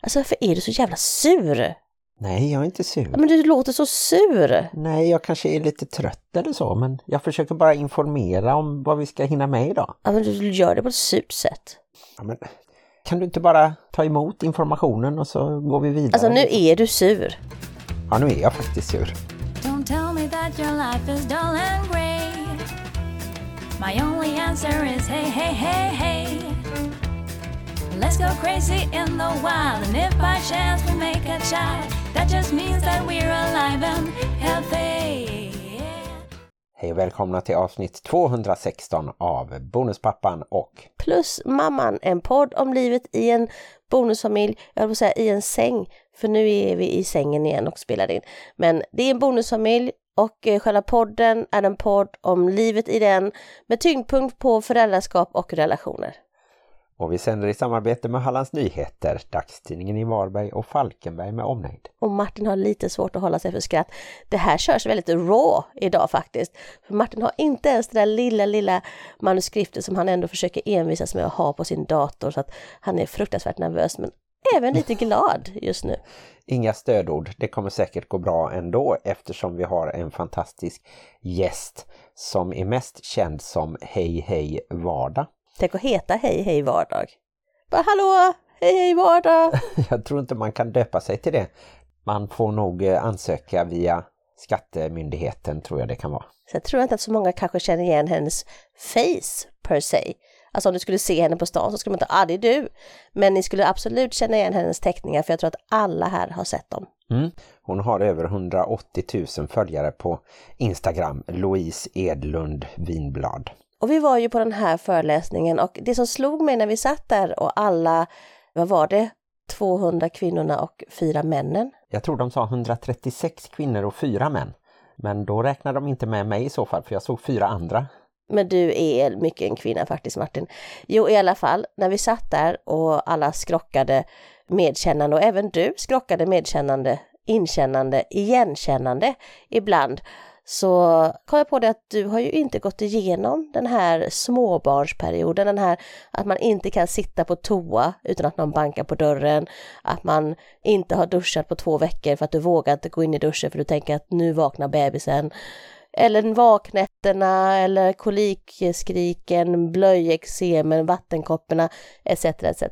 Alltså varför är du så jävla sur? Nej, jag är inte sur. Men du låter så sur. Nej, jag kanske är lite trött eller så, men jag försöker bara informera om vad vi ska hinna med idag. Ja, men du gör det på ett surt sätt. Ja, men, kan du inte bara ta emot informationen och så går vi vidare? Alltså nu är du sur. Ja, nu är jag faktiskt sur. Don't tell me that your life is dull and grey. My only answer is hey, hey, hey, hey. Let's go crazy in the wild, and if by chance we make a child, that just means that we're alive and healthy. Hej och välkomna till avsnitt 216 av Bonuspappan och Plus mamman, en podd om livet i en bonusfamilj, jag vill säga i en säng, för nu är vi i sängen igen och spelar in. Men det är en bonusfamilj och eh, själva podden är en podd om livet i den med tyngdpunkt på föräldraskap och relationer. Och vi sänder i samarbete med Hallands Nyheter, dagstidningen i Varberg och Falkenberg med omnejd. Och Martin har lite svårt att hålla sig för skratt. Det här körs väldigt raw idag faktiskt. För Martin har inte ens det där lilla, lilla manuskriptet som han ändå försöker envisas med att ha på sin dator så att han är fruktansvärt nervös men även lite glad just nu. Inga stödord, det kommer säkert gå bra ändå eftersom vi har en fantastisk gäst som är mest känd som Hej Hej Vardag. Tänk att heta Hej Hej Vardag. Bara hallå, Hej Hej Vardag! Jag tror inte man kan döpa sig till det. Man får nog eh, ansöka via Skattemyndigheten tror jag det kan vara. Så jag tror inte att så många kanske känner igen hennes face per se. Alltså om du skulle se henne på stan så skulle man inte, ah det är du. Men ni skulle absolut känna igen hennes teckningar för jag tror att alla här har sett dem. Mm. Hon har över 180 000 följare på Instagram, Louise Edlund Vinblad. Och vi var ju på den här föreläsningen och det som slog mig när vi satt där och alla, vad var det, 200 kvinnorna och fyra männen. Jag tror de sa 136 kvinnor och fyra män. Men då räknar de inte med mig i så fall för jag såg fyra andra. Men du är mycket en kvinna faktiskt Martin. Jo i alla fall, när vi satt där och alla skrockade medkännande och även du skrockade medkännande, inkännande, igenkännande ibland så kom jag på det att du har ju inte gått igenom den här småbarnsperioden, den här att man inte kan sitta på toa utan att någon bankar på dörren, att man inte har duschat på två veckor för att du vågar inte gå in i duschen för du tänker att nu vaknar bebisen, eller vaknätterna eller kolikskriken, blöjexemen, vattenkopporna etc. etc.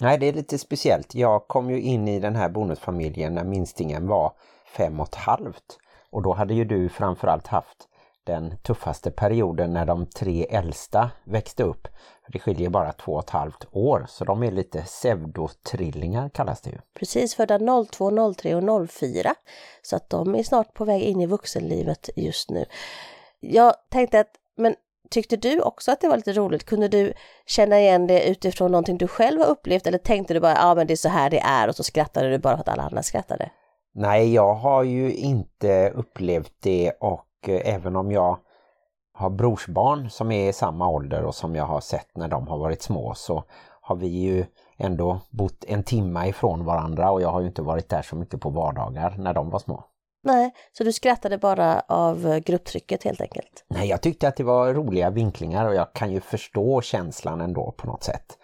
Nej, det är lite speciellt. Jag kom ju in i den här bonusfamiljen när minstingen var fem och ett halvt. Och då hade ju du framförallt haft den tuffaste perioden när de tre äldsta växte upp. Det skiljer bara två och ett halvt år så de är lite pseudotrillingar kallas det ju. Precis födda 02, 03 och 04. Så att de är snart på väg in i vuxenlivet just nu. Jag tänkte att, men tyckte du också att det var lite roligt? Kunde du känna igen det utifrån någonting du själv har upplevt eller tänkte du bara, ja ah, men det är så här det är och så skrattade du bara för att alla andra skrattade? Nej, jag har ju inte upplevt det och eh, även om jag har brorsbarn som är i samma ålder och som jag har sett när de har varit små så har vi ju ändå bott en timme ifrån varandra och jag har ju inte varit där så mycket på vardagar när de var små. Nej, så du skrattade bara av grupptrycket helt enkelt? Nej, jag tyckte att det var roliga vinklingar och jag kan ju förstå känslan ändå på något sätt.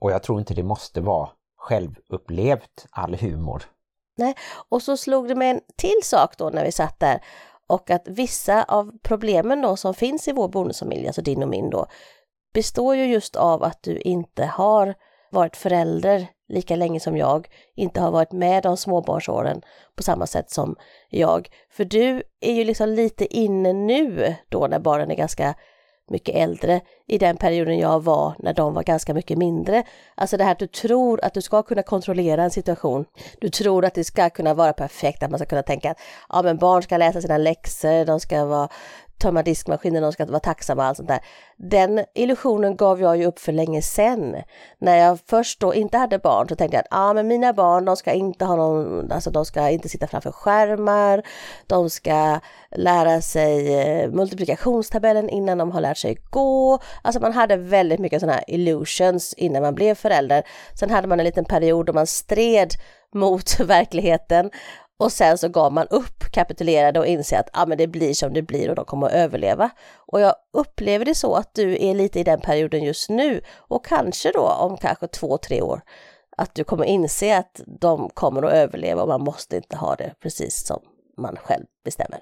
Och jag tror inte det måste vara självupplevt all humor. Nej, och så slog det mig en till sak då när vi satt där och att vissa av problemen då som finns i vår bonusfamilj, alltså din och min då, består ju just av att du inte har varit förälder lika länge som jag, inte har varit med de småbarnsåren på samma sätt som jag. För du är ju liksom lite inne nu då när barnen är ganska mycket äldre i den perioden jag var när de var ganska mycket mindre. Alltså det här att du tror att du ska kunna kontrollera en situation. Du tror att det ska kunna vara perfekt, att man ska kunna tänka att ja, men barn ska läsa sina läxor, de ska vara tömma diskmaskinen, de ska vara tacksamma och allt sånt där. Den illusionen gav jag ju upp för länge sedan. När jag först då inte hade barn så tänkte jag att ah, men mina barn de ska inte ha någon, alltså de ska inte sitta framför skärmar, de ska lära sig eh, multiplikationstabellen innan de har lärt sig gå. Alltså man hade väldigt mycket sådana här illusions innan man blev förälder. Sen hade man en liten period då man stred mot verkligheten och sen så gav man upp, kapitulerade och inser att ah, men det blir som det blir och de kommer att överleva. Och jag upplever det så att du är lite i den perioden just nu och kanske då om kanske två, tre år att du kommer inse att de kommer att överleva och man måste inte ha det precis som man själv bestämmer.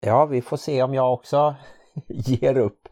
Ja, vi får se om jag också ger upp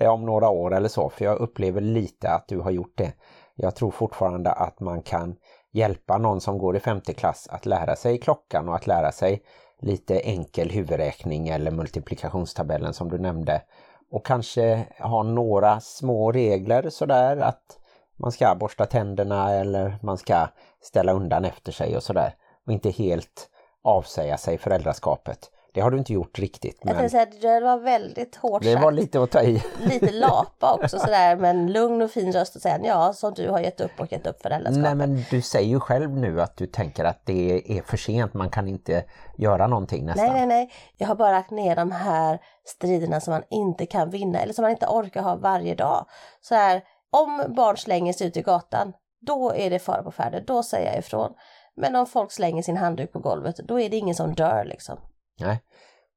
Eh, om några år eller så, för jag upplever lite att du har gjort det. Jag tror fortfarande att man kan hjälpa någon som går i femte klass att lära sig klockan och att lära sig lite enkel huvudräkning eller multiplikationstabellen som du nämnde. Och kanske ha några små regler sådär att man ska borsta tänderna eller man ska ställa undan efter sig och sådär. Och inte helt avsäga sig föräldraskapet. Det har du inte gjort riktigt. Men... Jag säga, det var väldigt hårt Det var lite att ta i. lite lapa också sådär med en lugn och fin röst och säga ja som du har gett upp och gett upp föräldraskapet. Nej men du säger ju själv nu att du tänker att det är för sent, man kan inte göra någonting nästan. Nej nej nej, jag har bara lagt ner de här striderna som man inte kan vinna eller som man inte orkar ha varje dag. Så här, om barn slänger sig ut i gatan, då är det fara på färde, då säger jag ifrån. Men om folk slänger sin handduk på golvet, då är det ingen som dör liksom. Nej,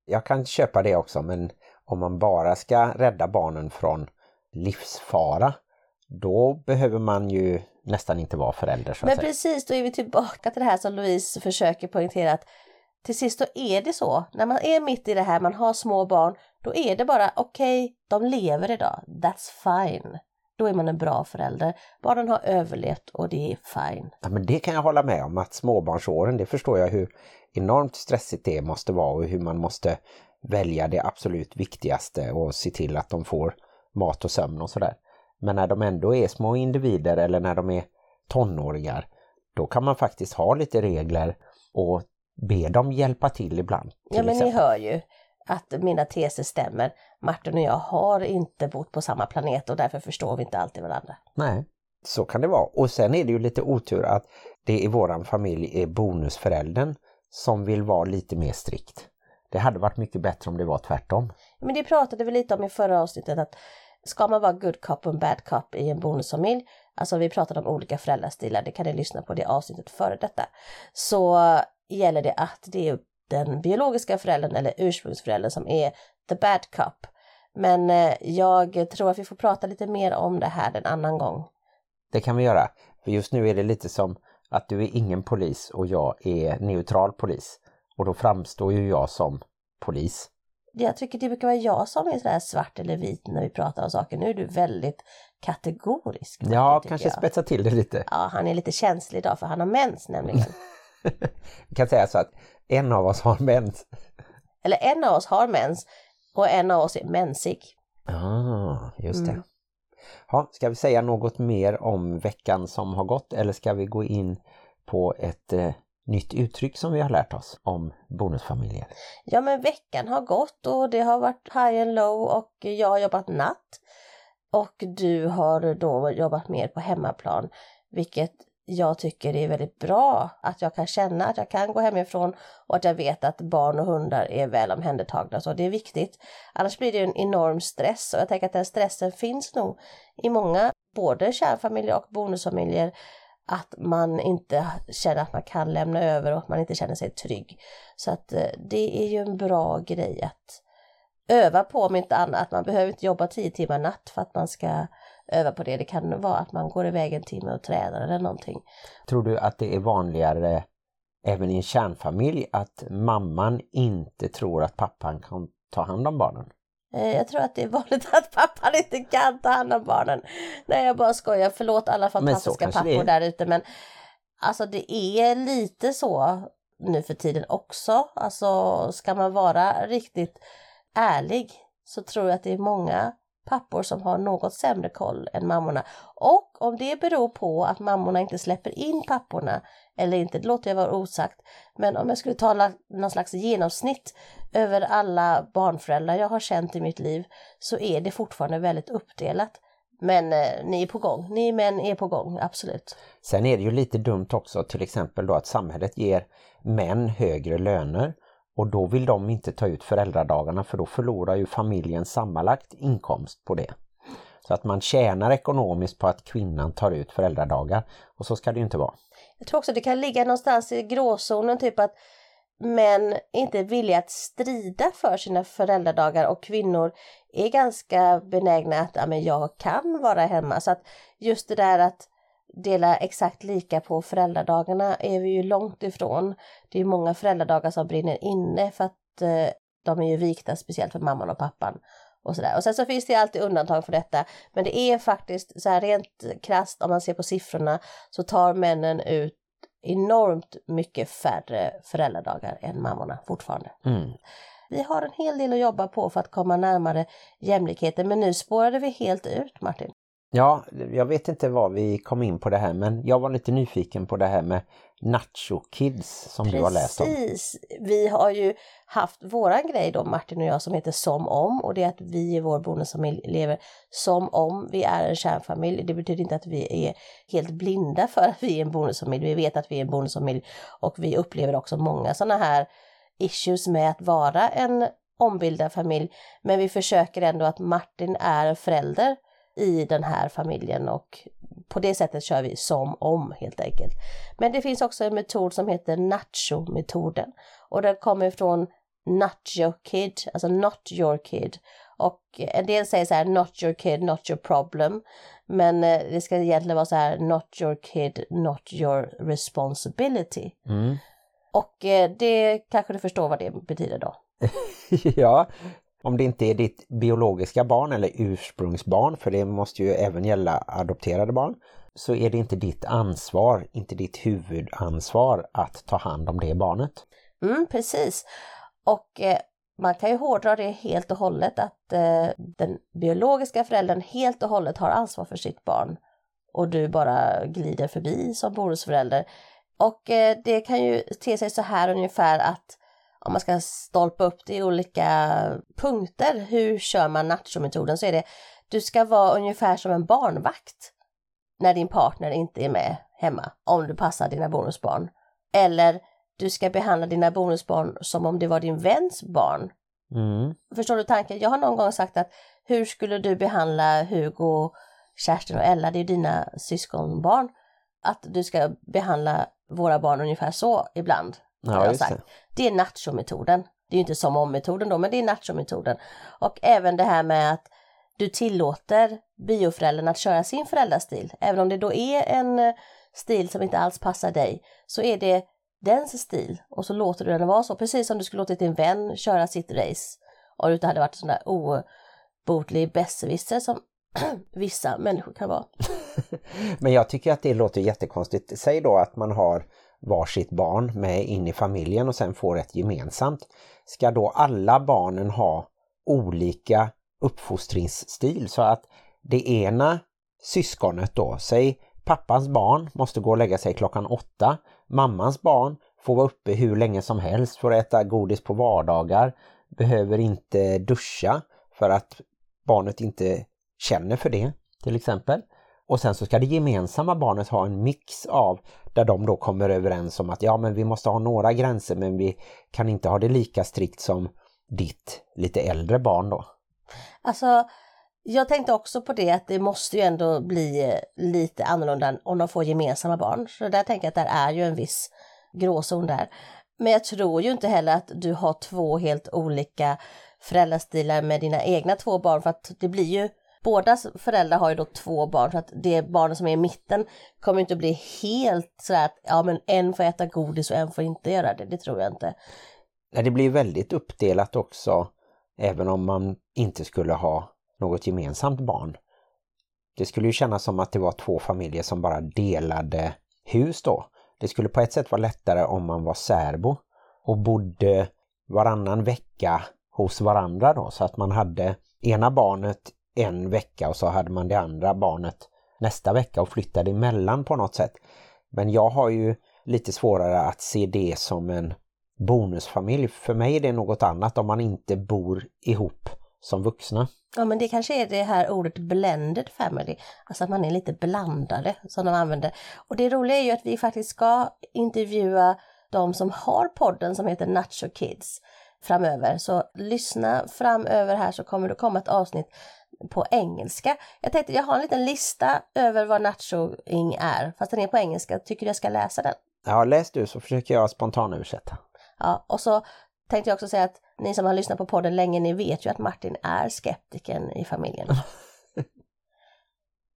jag kan köpa det också men om man bara ska rädda barnen från livsfara då behöver man ju nästan inte vara förälder. Så men precis, då är vi tillbaka till det här som Louise försöker poängtera att till sist då är det så, när man är mitt i det här, man har små barn, då är det bara okej, okay, de lever idag, that's fine. Då är man en bra förälder. Barnen har överlevt och det är fine. Ja, men det kan jag hålla med om att småbarnsåren, det förstår jag hur enormt stressigt det måste vara och hur man måste välja det absolut viktigaste och se till att de får mat och sömn och sådär. Men när de ändå är små individer eller när de är tonåringar, då kan man faktiskt ha lite regler och be dem hjälpa till ibland. Till ja men exempel. ni hör ju att mina teser stämmer. Martin och jag har inte bott på samma planet och därför förstår vi inte alltid varandra. Nej, så kan det vara. Och sen är det ju lite otur att det i våran familj är bonusföräldern som vill vara lite mer strikt. Det hade varit mycket bättre om det var tvärtom. Men det pratade vi lite om i förra avsnittet att ska man vara good cop och bad cop i en bonusfamilj, alltså vi pratade om olika föräldrastilar, det kan ni lyssna på det avsnittet före detta, så gäller det att det är den biologiska föräldern eller ursprungsföräldern som är the bad cop. Men eh, jag tror att vi får prata lite mer om det här en annan gång. Det kan vi göra. För just nu är det lite som att du är ingen polis och jag är neutral polis. Och då framstår ju jag som polis. Jag tycker det brukar vara jag som är sådär svart eller vit när vi pratar om saker. Nu är du väldigt kategorisk. Ja, kanske jag. spetsa till det lite. Ja, han är lite känslig idag för han har mens nämligen. vi kan säga så att en av oss har mens. Eller en av oss har mens och en av oss är mensig. Ah, just det. Mm. Ja, ska vi säga något mer om veckan som har gått eller ska vi gå in på ett eh, nytt uttryck som vi har lärt oss om bonusfamiljer? Ja men veckan har gått och det har varit high and low och jag har jobbat natt. Och du har då jobbat mer på hemmaplan vilket jag tycker det är väldigt bra att jag kan känna att jag kan gå hemifrån och att jag vet att barn och hundar är väl omhändertagna. Så det är viktigt. Annars blir det en enorm stress och jag tänker att den stressen finns nog i många, både kärnfamiljer och bonusfamiljer, att man inte känner att man kan lämna över och att man inte känner sig trygg. Så att eh, det är ju en bra grej att öva på om inte annat. Man behöver inte jobba tio timmar natt för att man ska öva på det. Det kan vara att man går iväg en timme och tränar eller någonting. Tror du att det är vanligare även i en kärnfamilj att mamman inte tror att pappan kan ta hand om barnen? Eh, jag tror att det är vanligt att pappan inte kan ta hand om barnen. Nej jag bara skojar, förlåt alla fantastiska pappor där ute men alltså det är lite så nu för tiden också. Alltså ska man vara riktigt ärlig så tror jag att det är många pappor som har något sämre koll än mammorna. Och om det beror på att mammorna inte släpper in papporna eller inte, det låter jag vara osagt. Men om jag skulle tala någon slags genomsnitt över alla barnföräldrar jag har känt i mitt liv så är det fortfarande väldigt uppdelat. Men eh, ni är på gång, ni män är på gång, absolut. Sen är det ju lite dumt också till exempel då att samhället ger män högre löner och då vill de inte ta ut föräldradagarna för då förlorar ju familjen sammanlagt inkomst på det. Så att man tjänar ekonomiskt på att kvinnan tar ut föräldradagar och så ska det ju inte vara. Jag tror också det kan ligga någonstans i gråzonen typ att män inte är villiga att strida för sina föräldradagar och kvinnor är ganska benägna att ja, men jag kan vara hemma. Så att just det där att dela exakt lika på föräldradagarna är vi ju långt ifrån. Det är många föräldradagar som brinner inne för att eh, de är ju vikta speciellt för mamman och pappan. Och, sådär. och sen så finns det alltid undantag för detta. Men det är faktiskt så här rent krasst om man ser på siffrorna så tar männen ut enormt mycket färre föräldradagar än mammorna fortfarande. Mm. Vi har en hel del att jobba på för att komma närmare jämlikheten men nu spårade vi helt ut Martin. Ja, jag vet inte vad vi kom in på det här men jag var lite nyfiken på det här med Nacho Kids som du har läst om. Precis, vi har ju haft våran grej då Martin och jag som heter Som om och det är att vi i vår bonusfamilj lever som om vi är en kärnfamilj. Det betyder inte att vi är helt blinda för att vi är en bonusfamilj. Vi vet att vi är en bonusfamilj och vi upplever också många sådana här issues med att vara en ombildad familj. Men vi försöker ändå att Martin är förälder i den här familjen och på det sättet kör vi som om helt enkelt. Men det finns också en metod som heter Nacho-metoden och den kommer från Nacho Kid, alltså Not Your Kid. Och en del säger så här Not Your Kid, Not Your Problem. Men eh, det ska egentligen vara så här Not Your Kid, Not Your Responsibility. Mm. Och eh, det kanske du förstår vad det betyder då. ja, om det inte är ditt biologiska barn eller ursprungsbarn, för det måste ju även gälla adopterade barn, så är det inte ditt ansvar, inte ditt huvudansvar att ta hand om det barnet. Mm, precis. Och eh, man kan ju hårdra det helt och hållet att eh, den biologiska föräldern helt och hållet har ansvar för sitt barn och du bara glider förbi som bonusförälder. Och eh, det kan ju te sig så här ungefär att om man ska stolpa upp det i olika punkter, hur kör man nachometoden så är det du ska vara ungefär som en barnvakt när din partner inte är med hemma, om du passar dina bonusbarn. Eller du ska behandla dina bonusbarn som om det var din väns barn. Mm. Förstår du tanken? Jag har någon gång sagt att hur skulle du behandla Hugo, Kerstin och Ella, det är dina syskonbarn. Att du ska behandla våra barn ungefär så ibland. Ja, jag sagt. det. Det är nachometoden. Det är ju inte som om-metoden då, men det är nachometoden. Och även det här med att du tillåter bioföräldern att köra sin föräldrastil. Även om det då är en eh, stil som inte alls passar dig, så är det dens stil. Och så låter du den vara så, precis som du skulle låtit din vän köra sitt race. Och du inte hade varit en sån där obotlig besserwisser som vissa människor kan vara. Men jag tycker att det låter jättekonstigt. Säg då att man har varsitt barn med in i familjen och sen får ett gemensamt. Ska då alla barnen ha olika uppfostringsstil så att det ena syskonet då, säg pappans barn måste gå och lägga sig klockan åtta, mammans barn får vara uppe hur länge som helst, får äta godis på vardagar, behöver inte duscha för att barnet inte känner för det till exempel. Och sen så ska det gemensamma barnet ha en mix av där de då kommer överens om att ja men vi måste ha några gränser men vi kan inte ha det lika strikt som ditt lite äldre barn då. Alltså, jag tänkte också på det att det måste ju ändå bli eh, lite annorlunda om de får gemensamma barn. Så där tänker jag att där är ju en viss gråzon där. Men jag tror ju inte heller att du har två helt olika föräldrastilar med dina egna två barn för att det blir ju Båda föräldrar har ju då två barn så att det barnet som är i mitten kommer inte bli helt så att ja men en får äta godis och en får inte göra det, det tror jag inte. Nej, det blir väldigt uppdelat också även om man inte skulle ha något gemensamt barn. Det skulle ju kännas som att det var två familjer som bara delade hus då. Det skulle på ett sätt vara lättare om man var särbo och bodde varannan vecka hos varandra då så att man hade ena barnet en vecka och så hade man det andra barnet nästa vecka och flyttade emellan på något sätt. Men jag har ju lite svårare att se det som en bonusfamilj. För mig är det något annat om man inte bor ihop som vuxna. Ja men det kanske är det här ordet blended family, alltså att man är lite blandade som de använder. Och det roliga är ju att vi faktiskt ska intervjua de som har podden som heter Nacho Kids framöver. Så lyssna framöver här så kommer det komma ett avsnitt på engelska. Jag tänkte jag har en liten lista över vad nachoing är, fast den är på engelska. Tycker du jag ska läsa den? Ja, läs du så försöker jag spontanöversätta. Ja, och så tänkte jag också säga att ni som har lyssnat på podden länge, ni vet ju att Martin är skeptiken i familjen.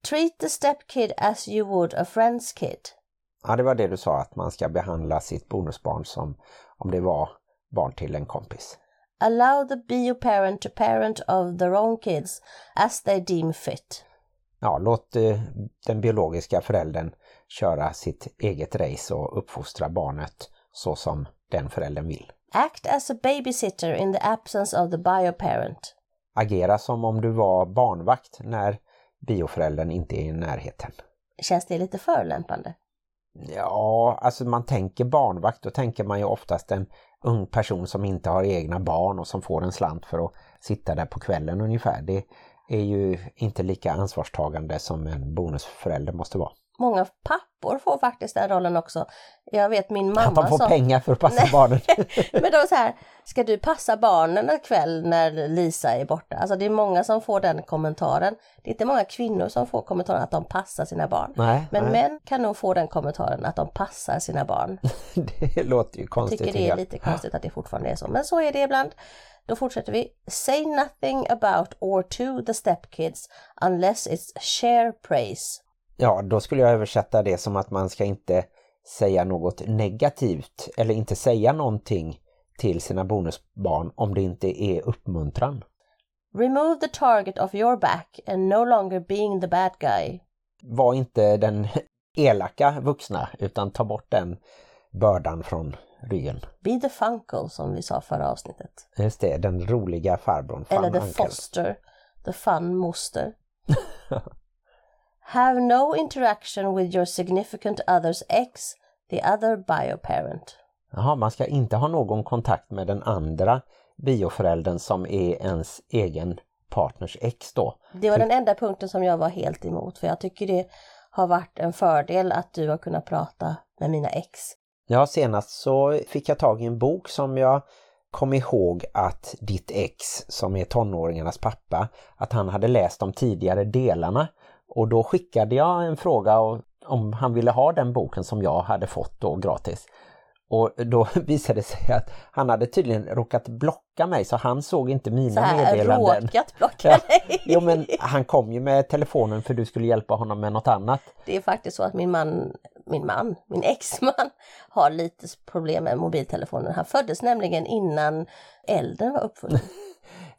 Treat the stepkid as you would a friend's kid. Ja, det var det du sa att man ska behandla sitt bonusbarn som om det var barn till en kompis. Allow the bio parent to parent of their own kids as they deem fit. Ja, låt eh, den biologiska föräldern köra sitt eget race och uppfostra barnet så som den föräldern vill. Act as a babysitter in the absence of the bio parent. Agera som om du var barnvakt när bioföräldern inte är i närheten. Känns det lite förolämpande? Ja, alltså man tänker barnvakt, då tänker man ju oftast en ung person som inte har egna barn och som får en slant för att sitta där på kvällen ungefär. Det är ju inte lika ansvarstagande som en bonusförälder måste vara. Många pappor får faktiskt den rollen också. Jag vet min mamma Att de får som... pengar för att passa Nej. barnen. Men de är så här, ska du passa barnen en kväll när Lisa är borta? Alltså det är många som får den kommentaren. Det är inte många kvinnor som får kommentaren att de passar sina barn. Nej, Men nej. män kan nog få den kommentaren att de passar sina barn. det låter ju Jag konstigt. tycker det är jag. lite konstigt att det fortfarande är så. Men så är det ibland. Då fortsätter vi. Say nothing about or to the stepkids unless it's share praise. Ja, då skulle jag översätta det som att man ska inte säga något negativt eller inte säga någonting till sina bonusbarn om det inte är uppmuntran. Remove the target of your back and no longer being the bad guy. Var inte den elaka vuxna utan ta bort den bördan från ryggen. Be the funkle som vi sa förra avsnittet. Just det, den roliga farbrorn. Eller the uncle. foster, the fun moster. Have no interaction with your significant other's ex, the other bioparent. Jaha, man ska inte ha någon kontakt med den andra bioföräldern som är ens egen partners ex då. Det var den enda punkten som jag var helt emot för jag tycker det har varit en fördel att du har kunnat prata med mina ex. Ja, senast så fick jag tag i en bok som jag kom ihåg att ditt ex, som är tonåringarnas pappa, att han hade läst de tidigare delarna. Och då skickade jag en fråga om han ville ha den boken som jag hade fått då gratis. Och då visade det sig att han hade tydligen råkat blocka mig så han såg inte Så mina här meddelanden. råkat blocka Ja. dig. Jo men han kom ju med telefonen för du skulle hjälpa honom med något annat. Det är faktiskt så att min man, min man, min exman har lite problem med mobiltelefonen. Han föddes nämligen innan elden var uppfunnen.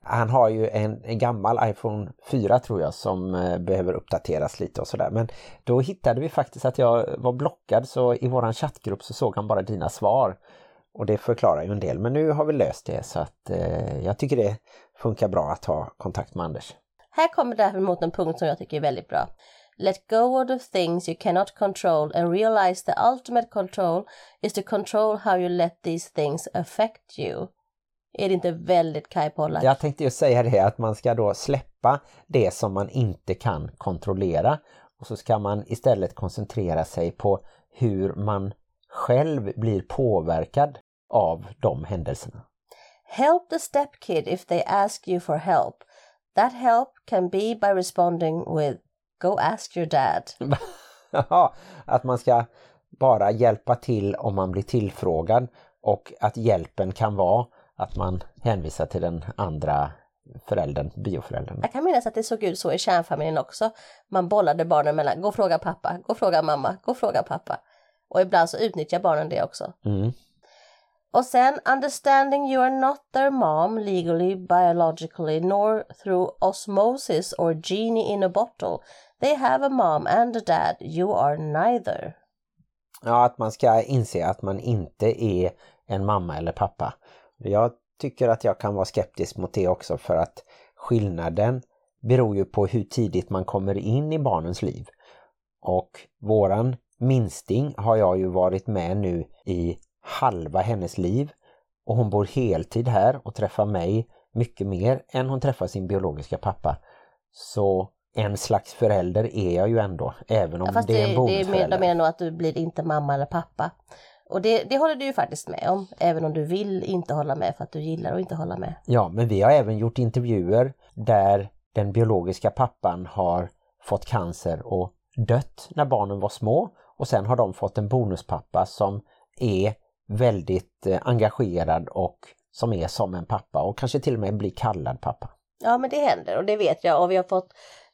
Han har ju en, en gammal iPhone 4 tror jag som eh, behöver uppdateras lite och sådär. Men då hittade vi faktiskt att jag var blockad så i våran chattgrupp så såg han bara dina svar. Och det förklarar ju en del. Men nu har vi löst det så att eh, jag tycker det funkar bra att ha kontakt med Anders. Här kommer däremot en punkt som jag tycker är väldigt bra. Let go of the things you cannot control and realize the ultimate control is to control how you let these things affect you. Är det inte väldigt Kai Pollak? Jag tänkte ju säga det att man ska då släppa det som man inte kan kontrollera och så ska man istället koncentrera sig på hur man själv blir påverkad av de händelserna. Help the stepkid if they ask you for help. That help can be by responding with Go ask your dad. Att man ska bara hjälpa till om man blir tillfrågad och att hjälpen kan vara att man hänvisar till den andra föräldern, bioföräldern. Jag kan minnas att det såg ut så i kärnfamiljen också. Man bollade barnen mellan, gå och fråga pappa, gå och fråga mamma, gå och fråga pappa. Och ibland så utnyttjar barnen det också. Mm. Och sen understanding you are not their mom legally, biologically, nor through osmosis or genie in a bottle. They have a mom and a dad. You are neither. Ja, att man ska inse att man inte är en mamma eller pappa. Jag tycker att jag kan vara skeptisk mot det också för att skillnaden beror ju på hur tidigt man kommer in i barnens liv. Och våran minsting har jag ju varit med nu i halva hennes liv och hon bor heltid här och träffar mig mycket mer än hon träffar sin biologiska pappa. Så en slags förälder är jag ju ändå, även om Ja, fast det är en det, det är mer, bonusförälder. de menar nog att du blir inte mamma eller pappa. Och det, det håller du ju faktiskt med om, även om du vill inte hålla med för att du gillar att inte hålla med. Ja, men vi har även gjort intervjuer där den biologiska pappan har fått cancer och dött när barnen var små och sen har de fått en bonuspappa som är väldigt eh, engagerad och som är som en pappa och kanske till och med blir kallad pappa. Ja men det händer och det vet jag och vi har fått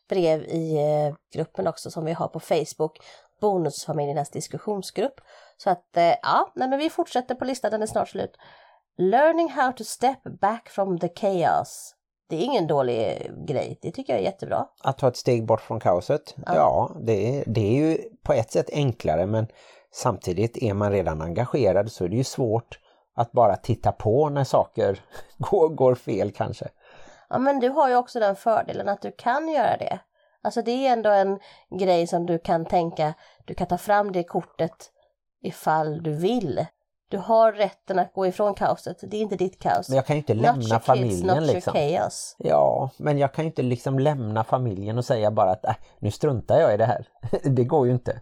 brev i eh, gruppen också som vi har på Facebook, Bonusfamiljernas diskussionsgrupp. Så att eh, ja, nej, men vi fortsätter på listan, den är snart slut. Learning how to step back from the chaos. Det är ingen dålig grej, det tycker jag är jättebra. Att ta ett steg bort från kaoset, ja, Ja. det, är, det är ju på ett sätt enklare men samtidigt är man redan engagerad så är det ju svårt att bara titta på när saker går, går fel kanske. Ja men du har ju också den fördelen att du kan göra det. Alltså det är ändå en grej som du kan tänka, du kan ta fram det kortet ifall du vill. Du har rätten att gå ifrån kaoset, det är inte ditt kaos. Men jag kan ju inte Not lämna kids, familjen not liksom. chaos. Ja, men jag kan ju inte liksom lämna familjen och säga bara att äh, nu struntar jag i det här. det går ju inte.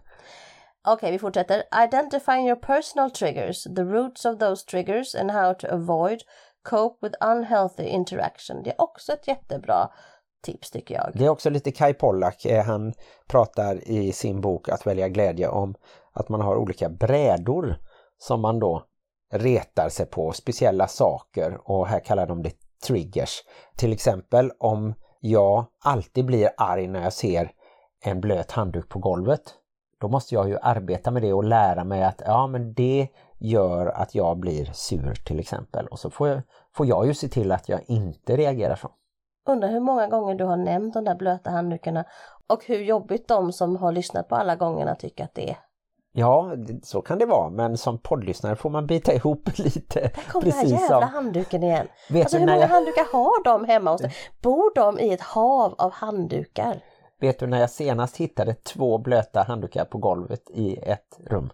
Okej, vi fortsätter. Identifying your personal triggers, the roots of those triggers and how to avoid cope with unhealthy interaction. Det är också ett jättebra tips tycker jag. Det är också lite Kai Pollak, eh, han pratar i sin bok Att välja glädje om att man har olika brädor som man då retar sig på, speciella saker och här kallar de det triggers. Till exempel om jag alltid blir arg när jag ser en blöt handduk på golvet. Då måste jag ju arbeta med det och lära mig att ja men det gör att jag blir sur till exempel. Och så får jag, får jag ju se till att jag inte reagerar så. Undrar hur många gånger du har nämnt de där blöta handdukarna och hur jobbigt de som har lyssnat på alla gångerna tycker att det är. Ja, så kan det vara. Men som poddlyssnare får man bita ihop lite. Där kom den här jävla som... handduken igen. Vet, Alltså du hur många jag, handdukar har de hemma hos dig? Bor de i ett hav av handdukar? vet du när jag senast hittade två blöta handdukar på golvet i ett rum?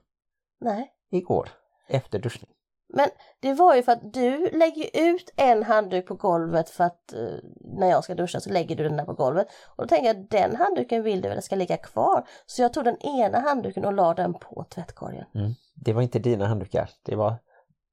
Nej. Igår, efter duschning. Men det var ju för att du lägger ut en handduk på golvet för att eh, när jag ska duscha så lägger du den där på golvet. Och då tänker jag den handduken vill du väl ska ligga kvar. Så jag tog den ena handduken och la den på tvättkorgen. Mm. Det var inte dina handdukar. Det var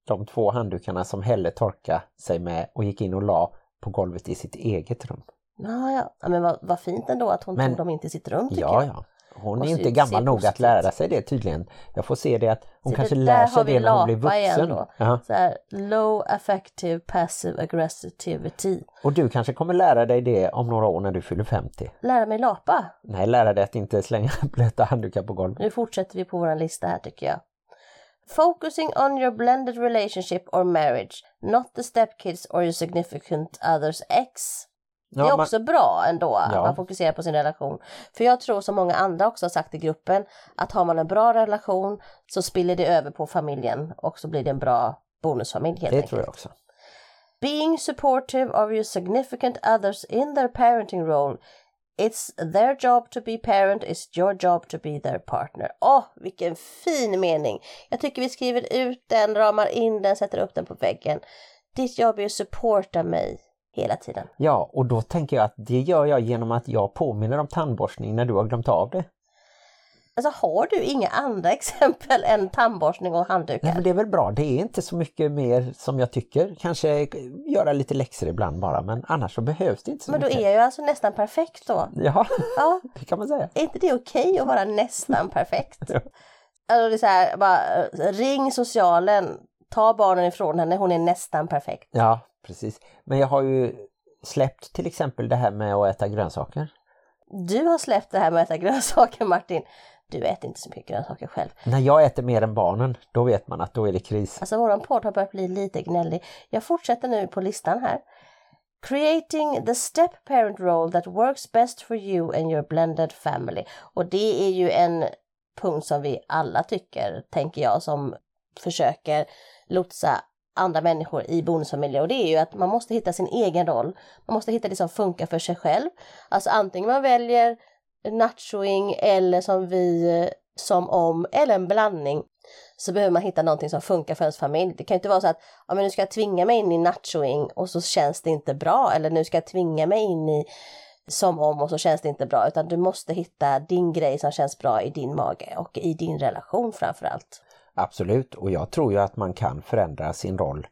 de två handdukarna som Helle torkade sig med och gick in och la på golvet i sitt eget rum. Ja, ja. ja men vad, vad fint ändå att hon Men- tog dem in till sitt rum tycker Ja, jag. ja. Hon är inte gammal nog att lära sig det tydligen. Jag får se det att hon Se, kanske det lär sig det när hon blir vuxen. då. Ja. Så här, low affective passive aggressivity. Och du kanske kommer lära dig det om några år när du fyller 50. Lära mig lapa. Nej, lära dig att inte slänga blöta handdukar på golvet. Nu fortsätter vi på vår lista här tycker jag. Focusing on your blended relationship or marriage, not the stepkids or your significant others ex. Det är Ja, man- också bra ändå att Ja. man fokuserar på sin relation. För jag tror som många andra också har sagt i gruppen att har man en bra relation så spiller det över på familjen och så blir det en bra bonusfamilj helt det enkelt. tror jag också. Being supportive of your significant others in their parenting role. It's their job to be parent, it's your job to be their partner. Åh, vilken fin mening! Jag tycker vi skriver ut den, ramar in den, sätter upp den på väggen. Ditt jobb är att supporta mig hela tiden. Ja, och då tänker jag att det gör jag genom att jag påminner om tandborstning när du har glömt av det. Alltså har du inga andra exempel än tandborstning och handdukar? Nej, men det är väl bra, det är inte så mycket mer som jag tycker. Kanske göra lite läxor ibland bara, men annars så behövs det inte så Men då mycket. är jag alltså nästan perfekt då. Ja, Ja, det kan man säga. är inte det okej att vara nästan perfekt? Ja. Alltså det är så här, bara eh, ring socialen, ta barnen ifrån henne, hon är nästan perfekt. Ja, precis. Men jag har ju släppt till exempel det här med att äta grönsaker. Du har släppt det här med att äta grönsaker Martin. Du äter inte så mycket grönsaker själv. När jag äter mer än barnen, då vet man att då är det kris. Alltså våran podd har börjat bli lite gnällig. Jag fortsätter nu på listan här. Creating the step parent role that works best for you and your blended family. Och det är ju en punkt som vi alla tycker, tänker jag, som försöker lotsa andra människor i bonusfamiljer och det är ju att man måste hitta sin egen roll. Man måste hitta det som funkar för sig själv. Alltså antingen man väljer nachoing eller som vi som om eller en blandning så behöver man hitta någonting som funkar för ens familj. Det kan ju inte vara så att ja, men nu ska jag tvinga mig in i nachoing och så känns det inte bra eller nu ska jag tvinga mig in i som om och så känns det inte bra utan du måste hitta din grej som känns bra i din mage och i din relation framför allt. Absolut, och jag tror ju att man kan förändra sin roll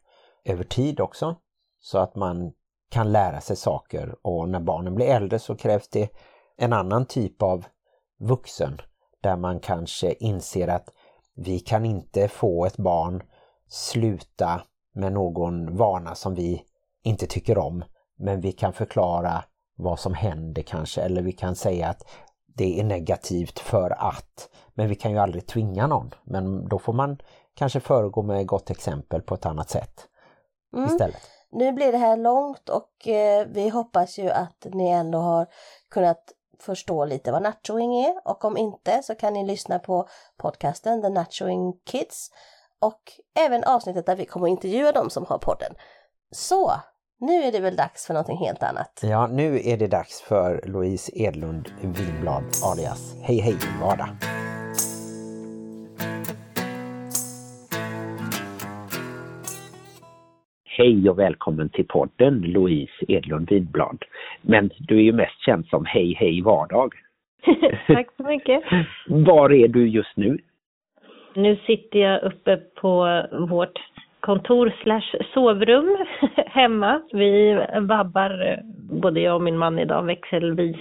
över tid också. Så att man kan lära sig saker och när barnen blir äldre så krävs det en annan typ av vuxen där man kanske inser att vi kan inte få ett barn sluta med någon vana som vi inte tycker om men vi kan förklara vad som händer kanske eller vi kan säga att det är negativt för att men vi kan ju aldrig tvinga någon men då får man kanske föregå med gott exempel på ett annat sätt mm. istället. Nu blir det här långt och eh, vi hoppas ju att ni ändå har kunnat förstå lite vad nachoing är och om inte så kan ni lyssna på podcasten The Nachoing Kids och även avsnittet där vi kommer att intervjua dem som har podden. Så, nu är det väl dags för någonting helt annat. Ja, nu är det dags för Louise Edlund Winblad alias Hej Hej Vardag. Hej och välkommen till podden Louise Edlund Winblad. Men du är ju mest känd som Hej Hej Vardag. Tack så mycket. Var är du just nu? Nu sitter jag uppe på vårt kontor slash sovrum hemma. Vi vabbar, både jag och min man idag, växelvis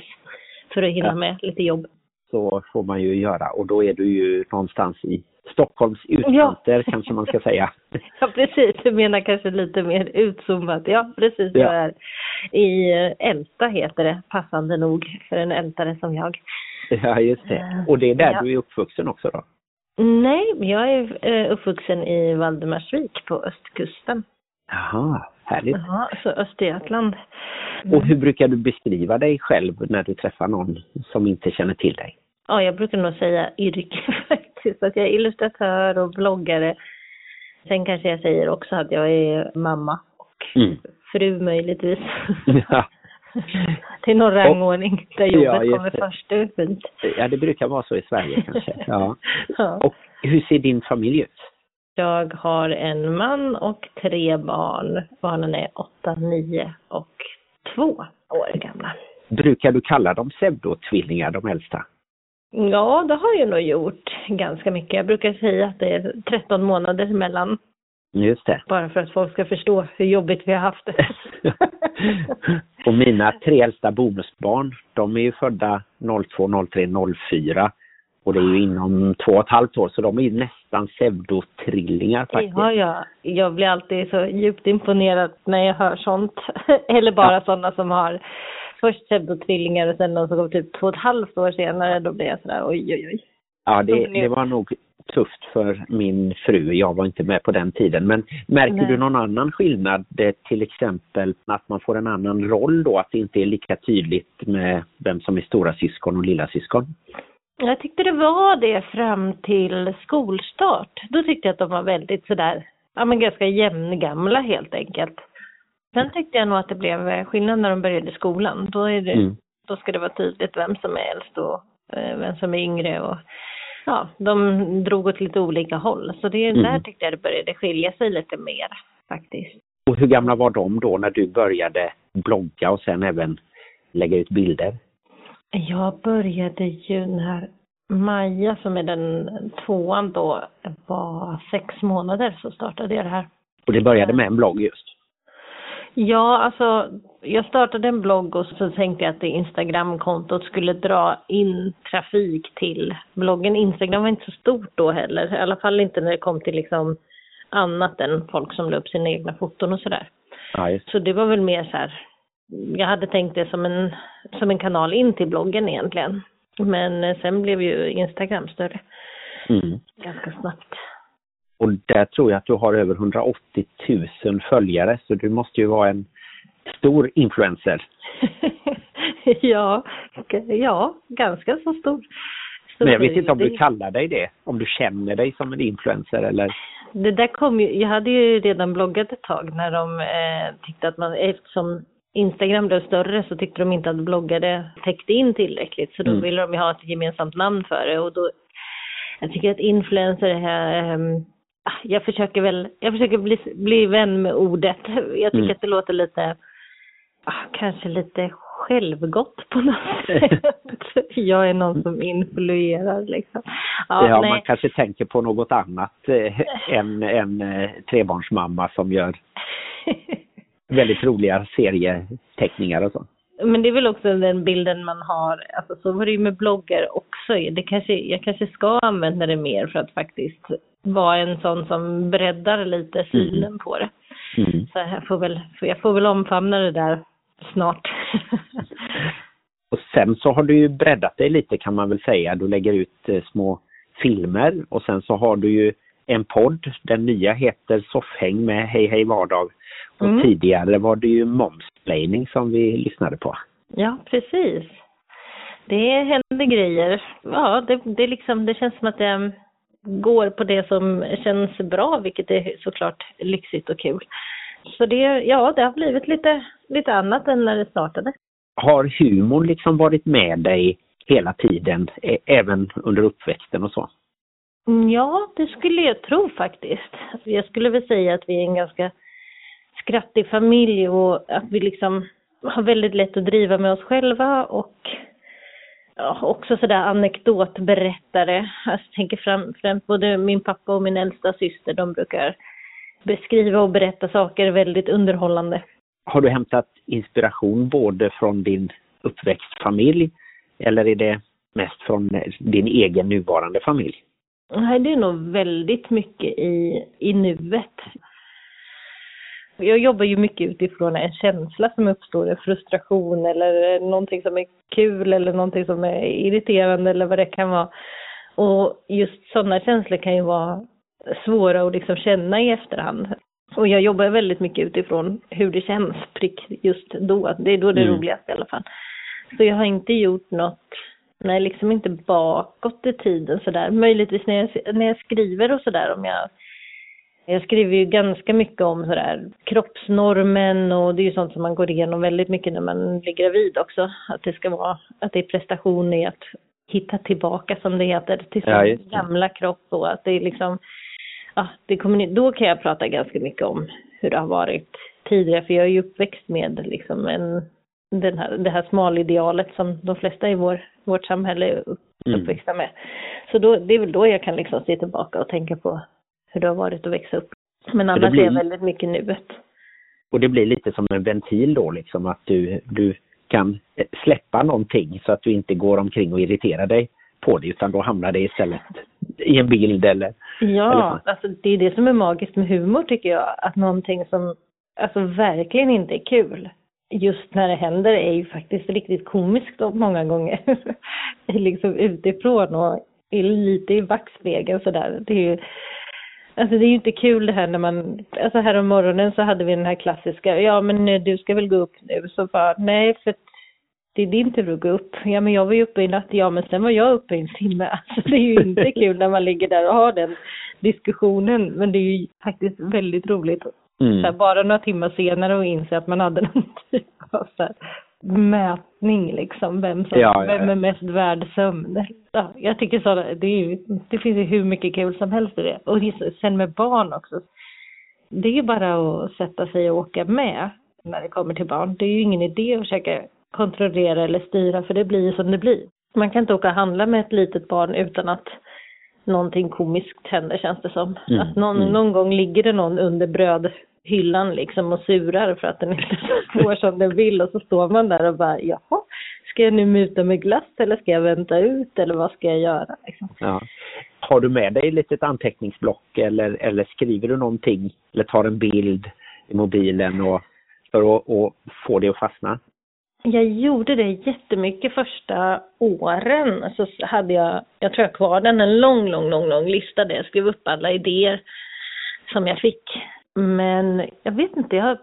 för att hinna med lite jobb. Så får man ju göra och då är du ju någonstans i Stockholms utkanter ja. kanske man ska säga. Ja precis, du menar kanske lite mer utzoomat. Ja precis, ja. jag är i Älta heter det, passande nog för en ältare som jag. Ja just det, eh, och det är där ja. du är uppvuxen också då? Nej, jag är eh, uppvuxen i Valdemarsvik på östkusten. Jaha, härligt. Ja, så Östergötland. Och hur brukar du beskriva dig själv när du träffar någon som inte känner till dig? Ja, jag brukar nog säga yrke faktiskt. Att jag är illustratör och bloggare. Sen kanske jag säger också att jag är mamma och mm. fru möjligtvis. Ja. till någon rangordning där jobbet ja, kommer först. Det är fint. Ja, det brukar vara så i Sverige kanske. Ja. ja. Och hur ser din familj ut? Jag har en man och tre barn. Barnen är åtta, nio och två år gamla. Brukar du kalla dem pseudotvillingar, de äldsta? Ja, det har jag nog gjort ganska mycket. Jag brukar säga att det är 13 månader mellan Just det. Bara för att folk ska förstå hur jobbigt vi har haft det. och mina tre äldsta bonusbarn, de är ju födda 02, 03, 04. Och det är ju inom två och ett halvt år så de är ju nästan pseudotrillingar faktiskt. Ja, ja. Jag blir alltid så djupt imponerad när jag hör sånt. Eller bara ja. sådana som har först pseudotrillingar och sen de som går typ två och ett halvt år senare. Då blir jag sådär oj, oj, oj. Ja, det, det var nog tufft för min fru. Jag var inte med på den tiden. Men märker Nej. du någon annan skillnad? Till exempel att man får en annan roll då? Att det inte är lika tydligt med vem som är stora syskon och lilla syskon? Jag tyckte det var det fram till skolstart. Då tyckte jag att de var väldigt sådär, ja men ganska jämngamla helt enkelt. Sen tyckte jag nog att det blev skillnad när de började skolan. Då, är det, mm. då ska det vara tydligt vem som är äldst och eh, vem som är yngre och ja, de drog åt lite olika håll. Så det, mm. där tyckte jag det började skilja sig lite mer faktiskt. Och hur gamla var de då när du började blogga och sen även lägga ut bilder? Jag började ju när Maja som är den tvåan då var sex månader så startade jag det här. Och det började med en blogg just? Ja, alltså jag startade en blogg och så tänkte jag att det Instagramkontot skulle dra in trafik till bloggen. Instagram var inte så stort då heller, i alla fall inte när det kom till liksom annat än folk som la upp sina egna foton och sådär. Ja, så det var väl mer så här, jag hade tänkt det som en, som en kanal in till bloggen egentligen. Men eh, sen blev ju Instagram större. Mm. Ganska snabbt. Och där tror jag att du har över 180 000 följare så du måste ju vara en stor influencer. ja, ja, ganska så stor. Men jag vet inte om du kallar dig det, om du känner dig som en influencer eller? Det där kom ju, jag hade ju redan bloggat ett tag när de eh, tyckte att man, eftersom Instagram blev större så tyckte de inte att bloggare täckte in tillräckligt så då mm. ville de ju ha ett gemensamt namn för det och då jag tycker att influencer är, eh, Ah, jag försöker väl, jag försöker bli, bli vän med ordet. Jag tycker mm. att det låter lite, ah, kanske lite självgott på något sätt. jag är någon som influerar liksom. Ja, ja man kanske tänker på något annat eh, än en eh, trebarnsmamma som gör väldigt roliga serieteckningar och så. Men det är väl också den bilden man har, alltså så var det ju med bloggar också. Det kanske, jag kanske ska använda det mer för att faktiskt vara en sån som breddar lite synen mm. på det. Mm. Så jag får, väl, jag får väl omfamna det där snart. sen så har du ju breddat dig lite kan man väl säga. Du lägger ut eh, små filmer och sen så har du ju en podd. Den nya heter Soffhäng med Hej Hej Vardag. Och Mm. tidigare var det ju Momsplaining som vi lyssnade på. Ja, precis. Det händer grejer. Ja, det, det, liksom, det känns som att det går på det som känns bra, vilket är såklart lyxigt och kul. Så det, ja, det har blivit lite, lite annat än när det startade. Har humorn liksom varit med dig hela tiden, ä- även under uppväxten och så? Mm, Ja, det skulle jag tro faktiskt. Jag skulle väl säga att vi är en ganska skrattig familj och att vi liksom har väldigt lätt att driva med oss själva och ja, också sådär anekdotberättare. Alltså, jag tänker fram, främst både min pappa och min äldsta syster, de brukar beskriva och berätta saker väldigt underhållande. Har du hämtat inspiration både från din uppväxtfamilj eller är det mest från din egen nuvarande familj? Nej, det är nog väldigt mycket i, i nuet. Jag jobbar ju mycket utifrån en känsla som uppstår, en frustration eller någonting som är kul eller någonting som är irriterande eller vad det kan vara. Och just sådana känslor kan ju vara svåra att liksom känna i efterhand. Och jag jobbar väldigt mycket utifrån hur det känns prick just då. Det är då det Mm. roligast i alla fall. Så jag har inte gjort något, nej liksom inte bakåt i tiden sådär. Möjligtvis när jag, när jag skriver och sådär om jag jag skriver ju ganska mycket om sådär kroppsnormen och det är ju sånt som man går igenom väldigt mycket när man blir gravid också. Att det ska vara, att det är prestation i att hitta tillbaka som det heter till sin Ja, gamla kropp och att det är liksom, ja, det kommer, då kan jag prata ganska mycket om hur det har varit tidigare för jag är ju uppväxt med liksom en, den här, det här smalidealet som de flesta i vår, vårt samhälle är Mm. uppväxta med. Så då, det är väl då jag kan liksom se tillbaka och tänka på hur det har varit att växa upp. Men annars blir- är jag väldigt mycket nuet. Och det blir lite som en ventil då liksom att du, du kan släppa någonting så att du inte går omkring och irriterar dig på det utan då hamnar det istället i en bild eller Eller Ja, så. alltså det är det som är magiskt med humor tycker jag. Att någonting som alltså verkligen inte är kul just när det händer är ju faktiskt riktigt komiskt då, många gånger. liksom utifrån och lite i backspegeln sådär. Det är ju, alltså det är ju inte kul det här när man, alltså här om morgonen så hade vi den här klassiska, ja men eh, du ska väl gå upp nu, så bara nej för det är din tur att gå upp. Ja men jag var ju uppe i natt, ja men sen var jag uppe i en timme. Alltså det är ju inte kul när man ligger där och har den diskussionen, men det är ju faktiskt väldigt roligt Mm. här, bara några timmar senare och inse att man hade någon typ av så här, mätning liksom, vem som, Ja, vem är mest värd sömn. Ja, jag tycker så, det, är ju, det finns ju hur mycket kul som helst i det. Och sen med barn också. Det är ju bara att sätta sig och åka med när det kommer till barn. Det är ju ingen idé att försöka kontrollera eller styra för det blir ju som det blir. Man kan inte åka och handla med ett litet barn utan att någonting komiskt händer känns det som. Mm, Att någon, mm. någon gång ligger det någon under brödhyllan liksom och surar för att den inte får som den vill och så står man där och bara jaha, ska jag nu muta med glass eller ska jag vänta ut eller vad ska jag göra? Liksom. Ja. Har du med dig ett litet anteckningsblock eller, eller skriver du någonting eller tar en bild i mobilen och, för att och få det att fastna? Jag gjorde det jättemycket första åren. Så hade jag, jag tror jag kvar den, en lång, lång, lång, lång lista där jag skrev upp alla idéer som jag fick. Men jag vet inte, jag,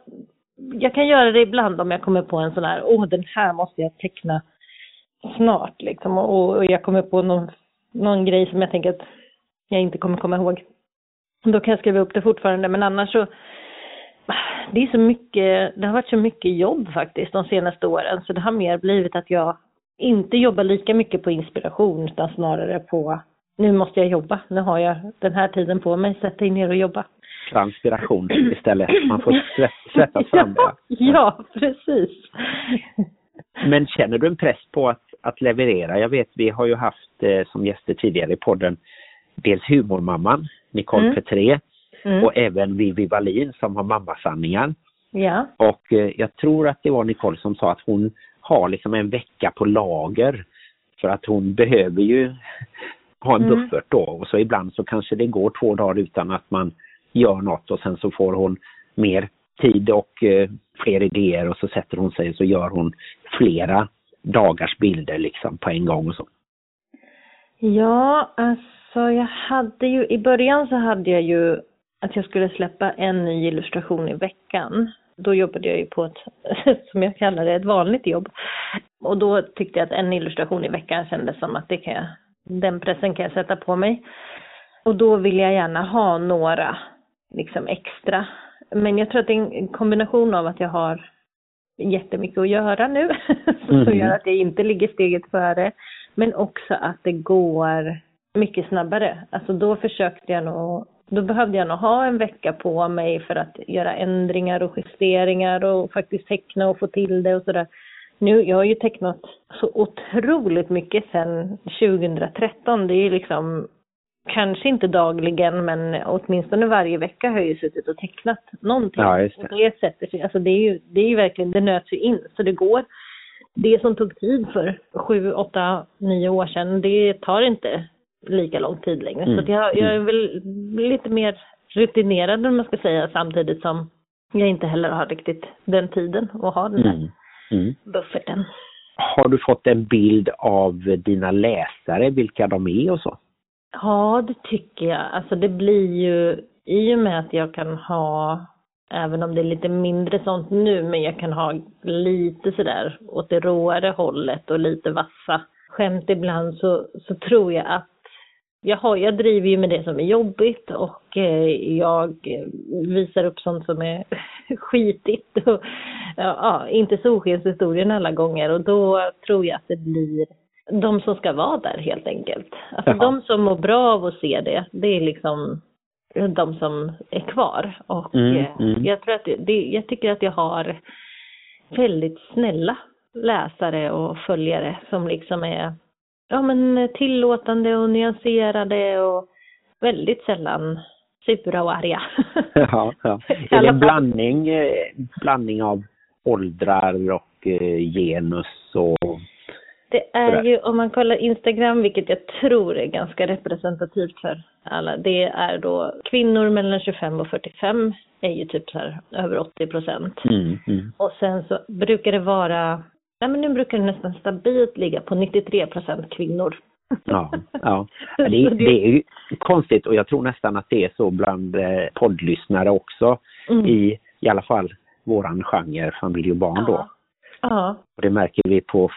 jag kan göra det ibland om jag kommer på en sån här, åh den här måste jag teckna snart liksom. Och, och jag kommer på någon, någon grej som jag tänker att jag inte kommer komma ihåg. Då kan jag skriva upp det fortfarande, men annars så det är så mycket, det har varit så mycket jobb faktiskt de senaste åren så det har mer blivit att jag inte jobbar lika mycket på inspiration utan snarare på nu måste jag jobba, nu har jag den här tiden på mig, sätt dig ner och jobba. Transpiration istället. Man får svett, svettas fram det. ja, precis. Men känner du en press på att, att leverera? Jag vet, vi har ju haft eh, som gäster tidigare i podden dels humormamman Nicole Mm. Petré Mm. och även Vivi Wallin som har mammasanningar. Ja, Och eh, jag tror att det var Nicole som sa att hon har liksom en vecka på lager. För att hon behöver ju ha en Mm. buffert då. Och så ibland så kanske det går två dagar utan att man gör något och sen så får hon mer tid och eh, fler idéer och så sätter hon sig och så gör hon flera dagars bilder liksom på en gång och så? Ja, alltså jag hade ju, i början så hade jag ju att jag skulle släppa en ny illustration i veckan. Då jobbade jag ju på ett, som jag kallar det, ett vanligt jobb. Och då tyckte jag att en illustration i veckan kändes som att det kan jag, den pressen kan jag sätta på mig. Och då vill jag gärna ha några liksom extra. Men jag tror att det är en kombination av att jag har jättemycket att göra nu, som Mhm. gör att jag inte ligger steget före. Men också att det går mycket snabbare. Alltså då försökte jag nog, då behövde jag nog ha en vecka på mig för att göra ändringar och justeringar och faktiskt teckna och få till det och sådär. Nu, jag har ju tecknat så otroligt mycket sedan 2013. Det är ju liksom, kanske inte dagligen, men åtminstone varje vecka har jag ju suttit och tecknat någonting. Ja, just det. Och det sätter sig, alltså det är ju, det är ju verkligen, det nöts ju in. Så det går, det som tog tid för sju, åtta, nio år sedan, det tar inte lika lång tid längre. Mm. Så jag, jag är väl lite mer rutinerad om man ska säga, samtidigt som jag inte heller har riktigt den tiden att ha den här Mm. Mm. bufferten. Har du fått en bild av dina läsare, vilka de är och så? Ja, det tycker jag. Alltså det blir ju, i och med att jag kan ha, även om det är lite mindre sånt nu, men jag kan ha lite sådär åt det råare hållet och lite vassa skämt ibland så, så tror jag att jag, har, jag driver ju med det som är jobbigt och eh, jag eh, visar upp sånt som är skitigt och ja, ja, inte solskenshistorien alla gånger och då tror jag att det blir de som ska vara där helt enkelt. Alltså Jaha. de som mår bra av att se det, det är liksom de som är kvar. Och Mm, eh, mm. jag tror att det, jag tycker att jag har väldigt snälla läsare och följare som liksom är ja, men tillåtande och nyanserade och väldigt sällan sura och arga. Ja, ja. Är det en blandning, eh, blandning av åldrar och eh, genus och... Det är ju, om man kollar Instagram, vilket jag tror är ganska representativt för alla, det är då kvinnor mellan 25 och 45 är ju typ så här över 80 procent. Mm, mm. Och sen så brukar det vara, nej men nu brukar det nästan stabilt ligga på 93 procent kvinnor. Ja, ja. Det, det är ju konstigt och jag tror nästan att det är så bland eh, poddlyssnare också Mm. i i alla fall våran genre familj och barn då. Ja. Och det märker vi på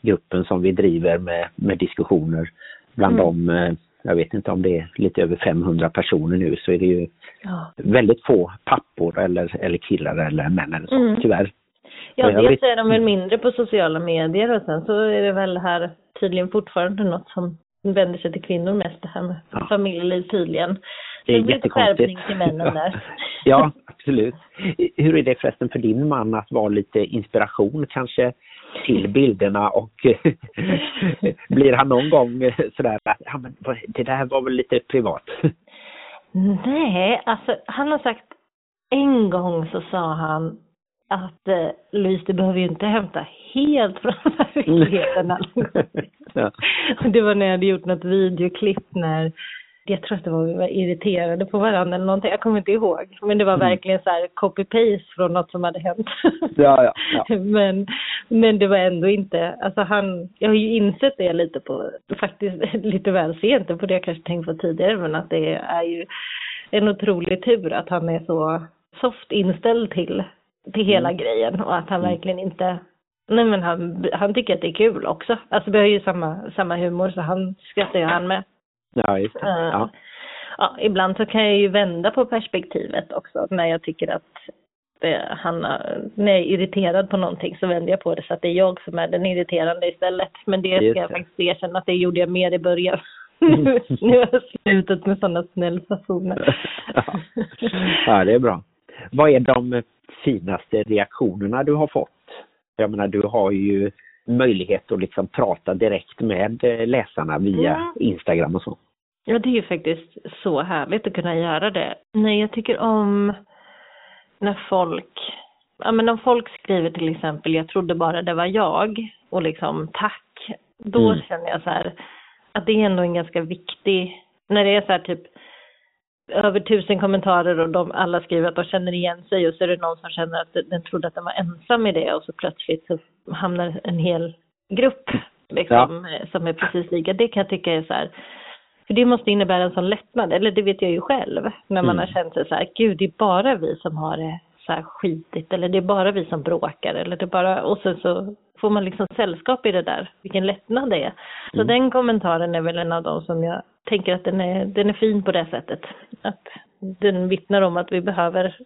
Facebookgruppen som vi driver med, med diskussioner. Bland Mm. dem, eh, jag vet inte om det är lite över 500 personer nu, så är det ju ja. väldigt få pappor eller, eller killar eller män eller så, Mm. tyvärr. Ja, dels vet- är de väl mindre på sociala medier och sen så är det väl här tydligen fortfarande något som vänder sig till kvinnor mest, det här med Ja. familjeliv tydligen. Det är jättekonstigt. till männen där. ja, absolut. Hur är det förresten för din man att vara lite inspiration kanske till bilderna och blir han någon gång sådär ja, men det där var väl lite privat? Nej, alltså han har sagt en gång så sa han att eh, Louise, du behöver ju inte hämta helt från verkligheten ja. Och det var när jag hade gjort något videoklipp när jag tror att det var vi var irriterade på varandra eller någonting, jag kommer inte ihåg. Men det var Mm. verkligen så här copy-paste från något som hade hänt. Ja, ja, ja. Men, men det var ändå inte, alltså han, jag har ju insett det lite på, faktiskt lite väl sent, det borde jag kanske tänkt på tidigare, men att det är ju en otrolig tur att han är så soft inställd till, till hela Mm. grejen och att han verkligen inte Nej men han, han tycker att det är kul också. Alltså vi har ju samma, samma humor så han skrattar ju han med. Ja just det. Eh, Ja. ja, ibland så kan jag ju vända på perspektivet också när jag tycker att det, han, har- när jag är irriterad på någonting så vänder jag på det så att det är jag som är den irriterande istället. Men det ska jag faktiskt erkänna att det gjorde jag mer i början. nu, nu har jag slutat med sådana snällfasoner. Ja. ja, det är bra. Vad är de finaste reaktionerna du har fått? Jag menar, du har ju möjlighet att liksom prata direkt med läsarna via Mm. Instagram och så. Ja, det är ju faktiskt så härligt att kunna göra det. Nej, jag tycker om när folk, ja men om folk skriver till exempel, jag trodde bara det var jag och liksom tack, då Mm. känner jag så här att det är ändå en ganska viktig, när det är så här typ över tusen kommentarer och de alla skriver att de känner igen sig och så är det någon som känner att den trodde att den var ensam i det och så plötsligt så hamnar en hel grupp liksom, ja. som är precis lika. Det kan jag tycka är så här, för det måste innebära en sån lättnad, eller det vet jag ju själv, när man mm. har känt sig så här, gud det är bara vi som har det så här skitigt, eller det är bara vi som bråkar, eller det är bara, och sen så får man liksom sällskap i det där, vilken lättnad det är. Så mm. den kommentaren är väl en av de som jag tänker att den är, den är fin på det sättet. Att den vittnar om att vi behöver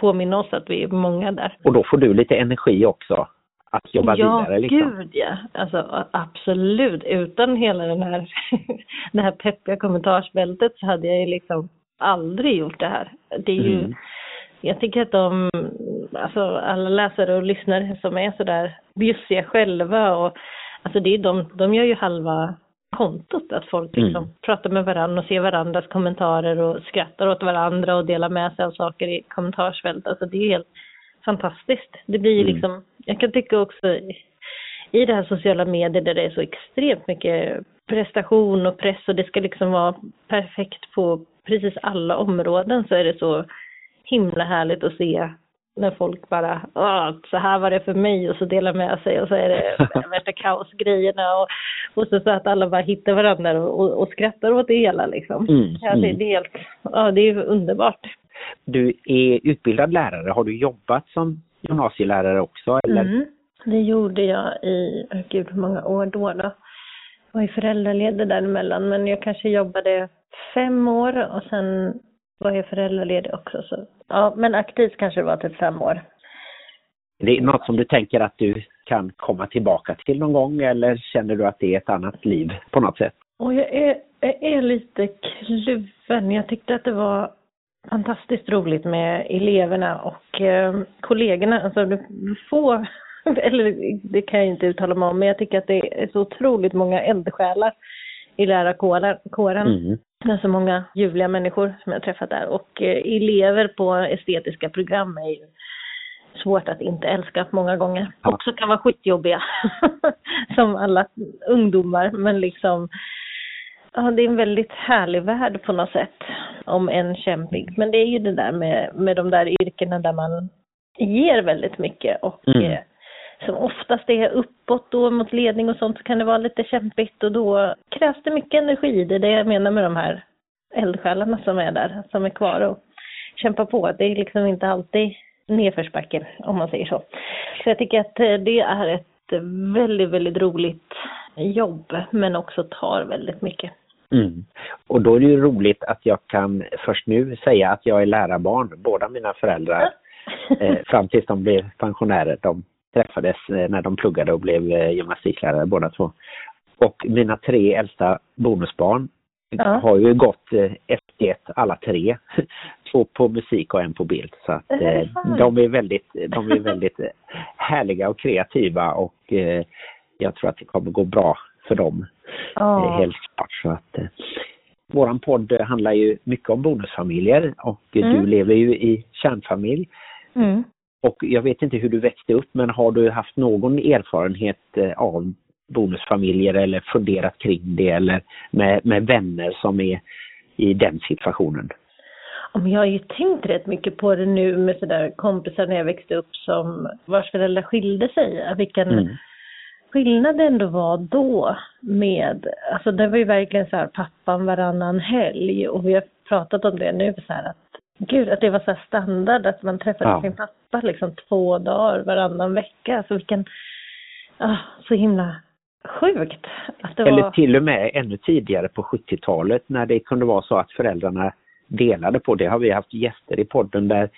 påminna oss att vi är många där. Och då får du lite energi också att jobba ja, vidare liksom. Gud ja. Alltså absolut. Utan hela den här, det här peppiga kommentarsbältet så hade jag ju liksom aldrig gjort det här. Det är ju, mm. Jag tycker att de, alltså alla läsare och lyssnare som är sådär bjussiga själva och alltså det är de, de gör ju halva kontot, att folk liksom mm. pratar med varandra och ser varandras kommentarer och skrattar åt varandra och delar med sig av saker i kommentarsfält. Alltså det är helt fantastiskt. Det blir ju mm. liksom, jag kan tycka också i det här sociala medier där det är så extremt mycket prestation och press och det ska liksom vara perfekt på precis alla områden så är det så himla härligt att se när folk bara, så här var det för mig och så delar med sig och så är det värsta kaosgrejerna och, och så, så att alla bara hittar varandra och, och, och skrattar åt det hela liksom. Mm, ja, det, mm. det, är helt, ja det är underbart. Du är utbildad lärare, har du jobbat som gymnasielärare också eller? Mm, det gjorde jag i, gud hur många år då då? Jag var ju föräldraledig däremellan men jag kanske jobbade fem år och sen var jag föräldraledig också. Så. Ja, men aktivt kanske det var typ fem år. Det är något som du tänker att du kan komma tillbaka till någon gång eller känner du att det är ett annat liv på något sätt? Och jag är, jag är lite kluven. Jag tyckte att det var fantastiskt roligt med eleverna och eh, kollegorna. Alltså få, eller det kan jag inte uttala mig om, men jag tycker att det är så otroligt många eldsjälar i lärarkåren. Mm. Så många ljuvliga människor som jag träffat där och eh, elever på estetiska program är ju svårt att inte älska många gånger. Också kan vara skitjobbiga, som alla ungdomar, men liksom Ja, det är en väldigt härlig värld på något sätt, om än kämpig. Men det är ju det där med, med de där yrkena där man ger väldigt mycket och mm. Som oftast är uppåt då mot ledning och sånt så kan det vara lite kämpigt och då krävs det mycket energi. Det är det jag menar med de här eldsjälarna som är där, som är kvar och kämpar på. Det är liksom inte alltid nedförsbacke om man säger så. Så jag tycker att eh, det är ett väldigt, väldigt roligt jobb men också tar väldigt mycket. Mm. Och då är det ju roligt att jag kan först nu säga att jag är lärarbarn, båda mina föräldrar, eh, fram tills de blev pensionärer. De träffades eh, när de pluggade och blev eh, gymnastiklärare båda två. Och mina tre äldsta bonusbarn ja. har ju gått eh, F1 alla tre. Två på musik och en på bild. Så att eh, de är väldigt, de är väldigt härliga och kreativa och eh, jag tror att det kommer gå bra för dem. Oh. Helt klart. Så att, eh, våran podd handlar ju mycket om bonusfamiljer och mm. du lever ju i kärnfamilj. Mm. Och jag vet inte hur du växte upp men har du haft någon erfarenhet eh, av bonusfamiljer eller funderat kring det eller med, med vänner som är i den situationen? jag har ju tänkt rätt mycket på det nu med sådär kompisar när jag växte upp som vars föräldrar skilde sig. Vilken mm. skillnad det ändå var då med, alltså det var ju verkligen så här pappan varannan helg och vi har pratat om det nu så här att Gud, att det var så standard att man träffade ja. sin pappa liksom två dagar varannan vecka. Alltså vilken, ah, så himla sjukt. Att det Eller var... till och med ännu tidigare på 70-talet när det kunde vara så att föräldrarna delade på det. har vi haft gäster i podden där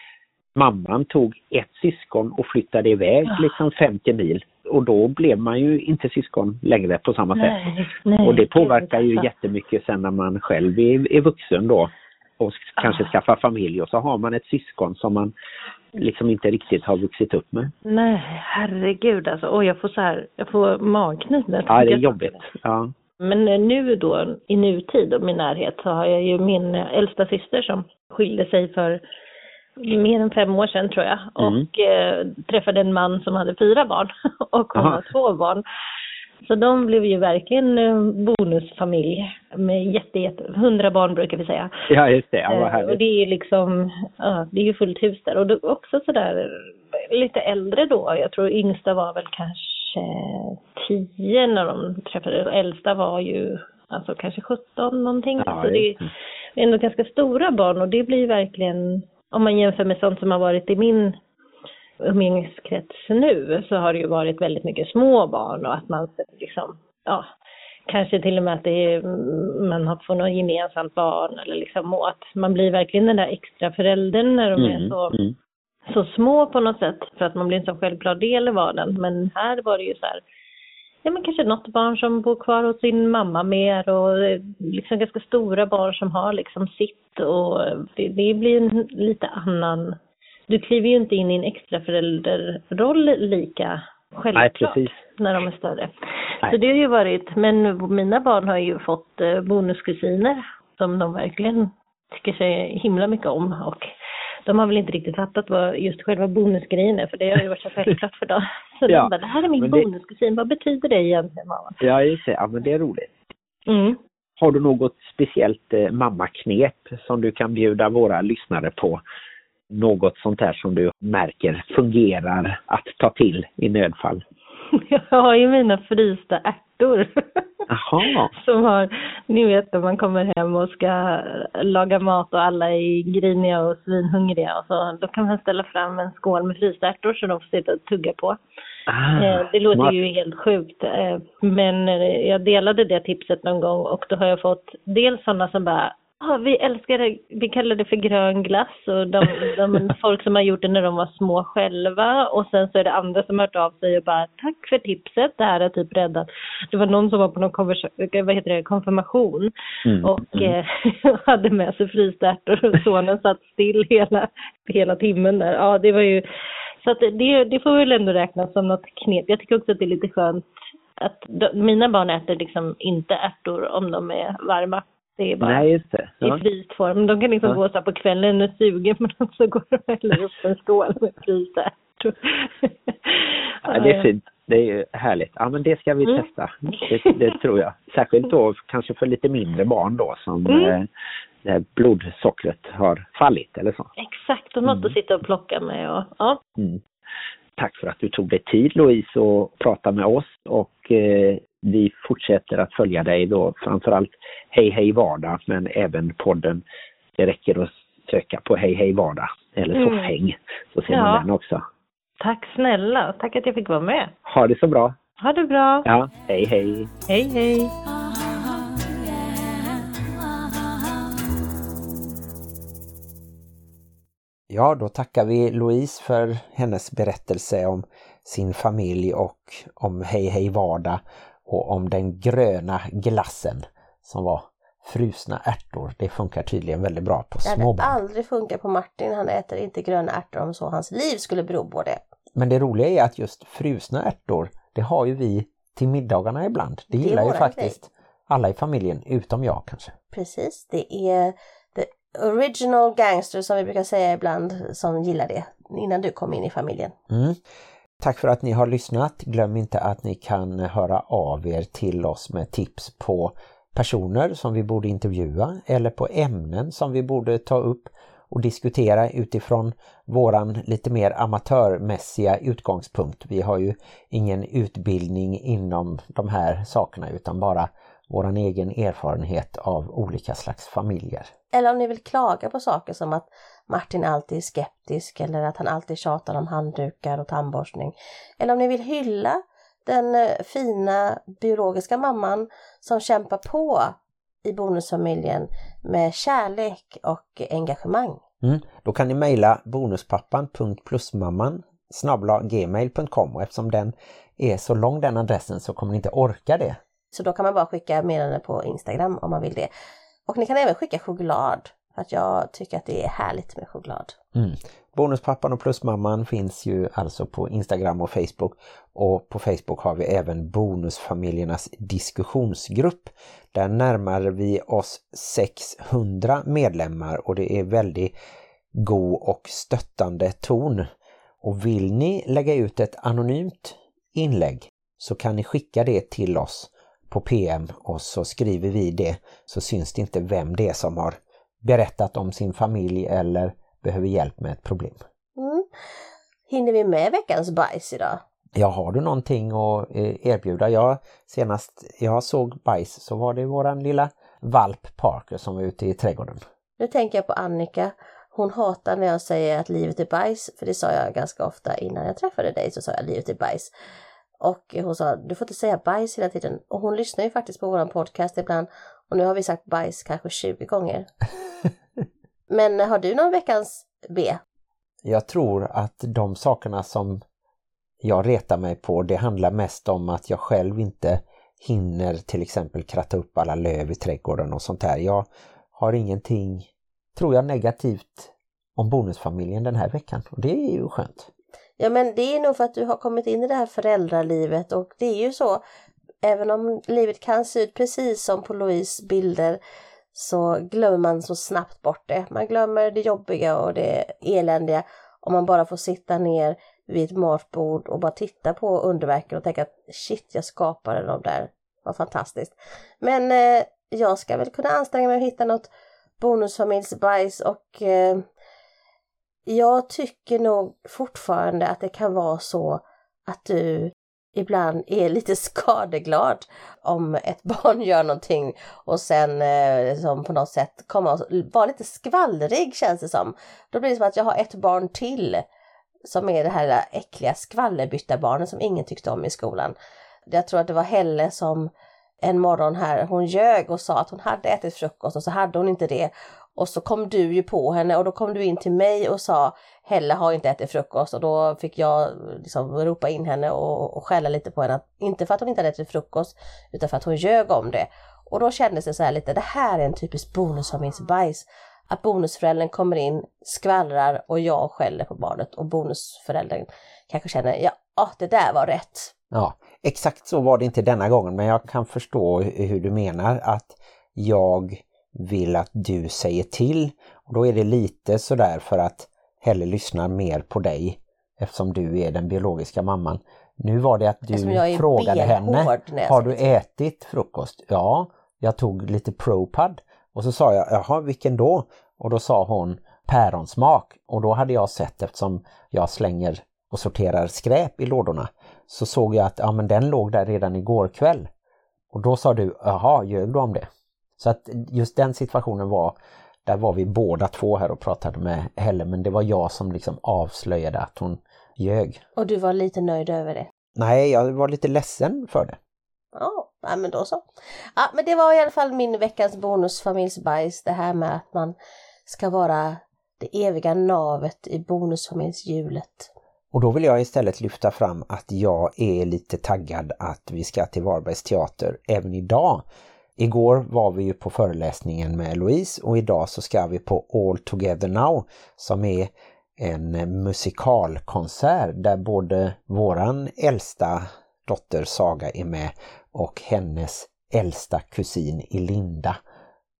mamman tog ett syskon och flyttade iväg ja. liksom 50 mil. Och då blev man ju inte syskon längre på samma nej, sätt. Nej, och det påverkar ju jättemycket sen när man själv är, är vuxen då och kanske ah. skaffa familj och så har man ett syskon som man liksom inte riktigt har vuxit upp med. Nej, herregud alltså. Och jag får så här, jag får magknip Ja, det är jobbigt. Ja. Men nu då, i nutid och min närhet, så har jag ju min äldsta syster som skilde sig för mer än fem år sedan tror jag. Mm. Och eh, träffade en man som hade fyra barn och hon Aha. har två barn. Så de blev ju verkligen eh, bonusfamilj med jätte, jätte, hundra barn brukar vi säga. Ja, just det. Ja, vad Eh, och härligt. det är liksom, ja, det är ju fullt hus där. Och då också sådär lite äldre då. Jag tror yngsta var väl kanske tio när de träffades. Och äldsta var ju alltså kanske 17 någonting. Ja, så det är ändå ganska stora barn och det blir ju verkligen, om man jämför med sånt som har varit i min umgängeskrets nu, så har det ju varit väldigt mycket små barn och att man liksom, ja, kanske till och med att är, man har fått något gemensamt barn eller liksom och att man blir verkligen den där extra föräldern när de är Mm, så, mm. så små på något sätt för att man blir en så självklar del i vardagen. Men här var det ju så här, ja men kanske något barn som bor kvar hos sin mamma mer och eh, liksom ganska stora barn som har liksom sitt och det, det blir en lite annan, du kliver ju inte in i en extra förälderroll lika självklart precis. när de är större. Nej. Så det har ju varit, men mina barn har ju fått eh, bonuskusiner som de verkligen tycker sig himla mycket om och de har väl inte riktigt fattat vad just själva bonusgrejen är för det har ju varit så självklart för dem. Så Ja, de bara, det här är min det- bonuskusin, vad betyder det egentligen mamma? Ja, just det. Ja, men det är roligt. Mm. Har du något speciellt eh, mammaknep som du kan bjuda våra lyssnare på? Något sånt här som du märker fungerar att ta till i nödfall? Jag har ju mina frysta ärtor. Jaha. Som har, ni vet när man kommer hem och ska laga mat och alla är griniga och svinhungriga och så, då kan man ställa fram en skål med frysta ärtor så de får sitta och tugga på. Ah, Eh, Det låter smart. ju helt sjukt. eh, Men eh, jag delade det tipset någon gång och då har jag fått dels sådana som bara ah, vi älskar det, vi kallar det för grön glass och de, de, folk som har gjort det när de var små själva och sen så är det andra som har hört av sig och bara tack för tipset, det här är typ räddat. Det var någon som var på någon konversa- vad heter det, konfirmation Mm, och mm. eh, hade med sig frysta ärtor och sonen satt still hela, hela timmen där. Ja, det var ju, så att det, det får väl ändå räknas som något knep. Jag tycker också att det är lite skönt att de, mina barn äter liksom inte ärtor om de är varma. Det är bara Nej, just det. i Ja. fryst form. De kan liksom Ja. gå så på kvällen och sugen men så går de och häller upp en skål med ärtor. Ja, det är fint. Det är ju härligt. Ja, men det ska vi Mm. testa. Det, det tror jag. Särskilt då kanske för lite mindre barn då som Mm. eh, blodsockret har fallit eller så. Exakt, och något Mm. att sitta och plocka med och ja. Mm. Tack för att du tog dig tid Louise och prata med oss och eh, vi fortsätter att följa dig då framförallt Hej Hej Vardag men även podden. Det räcker att söka på Hej Hej Vardag eller Mm. Soffhäng så ser Ja. man den också. Tack snälla, tack att jag fick vara med. Ha det så bra. Ha det bra. Ja, hej hej. Hej hej. Ja, då tackar vi Louise för hennes berättelse om sin familj och om Hej Hej Vardag och om den gröna glassen som var frusna ärtor. Det funkar tydligen väldigt bra på Det hade småbarn. aldrig funkat på Martin, han äter inte gröna ärtor om så hans liv skulle bero på det. Men det roliga är att just frusna ärtor, det har ju vi till middagarna ibland. Det Det gillar ju faktiskt alla i familjen, utom jag kanske. Precis, det är the original gangster som vi brukar säga ibland som gillar det innan du kom in i familjen. Mm. Tack för att ni har lyssnat. Glöm inte att ni kan höra av er till oss med tips på personer som vi borde intervjua eller på ämnen som vi borde ta upp och diskutera utifrån våran lite mer amatörmässiga utgångspunkt. Vi har ju ingen utbildning inom de här sakerna utan bara våran egen erfarenhet av olika slags familjer. Eller om ni vill klaga på saker som att Martin alltid är skeptisk eller att han alltid tjatar om handdukar och tandborstning. Eller om ni vill hylla den eh, fina biologiska mamman som kämpar på i bonusfamiljen med kärlek och engagemang. Mm. Då kan ni mejla bonuspappan.plusmamman gmail.com och eftersom den är så lång den adressen så kommer ni inte orka det. Så då kan man bara skicka meddelande på Instagram om man vill det. Och ni kan även skicka choklad för att jag tycker att det är härligt med choklad. Mm. Bonuspappan och plusmamman finns ju alltså på Instagram och Facebook och på Facebook har vi även bonusfamiljernas diskussionsgrupp. Där närmar vi oss 600 medlemmar och det är väldigt god och stöttande ton. Och vill ni lägga ut ett anonymt inlägg så kan ni skicka det till oss på PM och så skriver vi det så syns det inte vem det är som har berättat om sin familj eller behöver hjälp med ett problem. Mm. Hinner vi med veckans bajs idag? Ja, har du någonting att eh, erbjuda? Jag, senast jag såg bajs så var det våran lilla valp Parker som var ute i trädgården. Nu tänker jag på Annika. Hon hatar när jag säger att livet är bajs, för det sa jag ganska ofta innan jag träffade dig, så sa jag livet är bajs. Och hon sa, du får inte säga bajs hela tiden. Och hon lyssnar ju faktiskt på våran podcast ibland. Och nu har vi sagt bajs kanske 20 gånger. Men har du någon veckans B? Jag tror att de sakerna som jag retar mig på, det handlar mest om att jag själv inte hinner till exempel kratta upp alla löv i trädgården och sånt där. Jag har ingenting, tror jag, negativt om bonusfamiljen den här veckan och det är ju skönt. Ja men det är nog för att du har kommit in i det här föräldralivet och det är ju så, även om livet kan se ut precis som på Louise bilder så glömmer man så snabbt bort det. Man glömmer det jobbiga och det eländiga om man bara får sitta ner vid ett matbord och bara titta på underverken och tänka att shit, jag skapade de där. Vad fantastiskt. Men eh, jag ska väl kunna anstränga mig att hitta något bonusfamiljsbajs och eh, jag tycker nog fortfarande att det kan vara så att du ibland är lite skadeglad om ett barn gör någonting och sen eh, liksom på något sätt kommer att vara lite skvallrig känns det som. Då blir det som att jag har ett barn till som är det här äckliga skvallerbyttarbarnet som ingen tyckte om i skolan. Jag tror att det var Helle som en morgon här, hon ljög och sa att hon hade ätit frukost och så hade hon inte det. Och så kom du ju på henne och då kom du in till mig och sa Helle har inte ätit frukost och då fick jag liksom ropa in henne och, och skälla lite på henne. Inte för att hon inte hade ätit frukost utan för att hon ljög om det. Och då kändes det så här lite, det här är en typisk bonusfamiljsbajs. Att bonusföräldern kommer in, skvallrar och jag skäller på barnet och bonusföräldern kanske känner, ja, ah, det där var rätt. Ja, exakt så var det inte denna gången men jag kan förstå hur du menar att jag vill att du säger till. Och då är det lite sådär för att Helle lyssnar mer på dig eftersom du är den biologiska mamman. Nu var det att du frågade henne, har du ätit frukost? Ja, jag tog lite ProPud och så sa jag, jaha vilken då? Och då sa hon päronsmak och då hade jag sett eftersom jag slänger och sorterar skräp i lådorna så såg jag att ja, men den låg där redan igår kväll. Och då sa du, jaha, ljög du om det? Så att just den situationen var, där var vi båda två här och pratade med Helle men det var jag som liksom avslöjade att hon ljög. Och du var lite nöjd över det? Nej, jag var lite ledsen för det. Ja, ja men då så. Ja, men det var i alla fall min veckans bonusfamiljsbajs, det här med att man ska vara det eviga navet i bonusfamiljshjulet. Och då vill jag istället lyfta fram att jag är lite taggad att vi ska till Varbergs teater även idag. Igår var vi ju på föreläsningen med Louise och idag så ska vi på All Together Now som är en musikalkonsert där både våran äldsta dotter Saga är med och hennes äldsta kusin Elinda.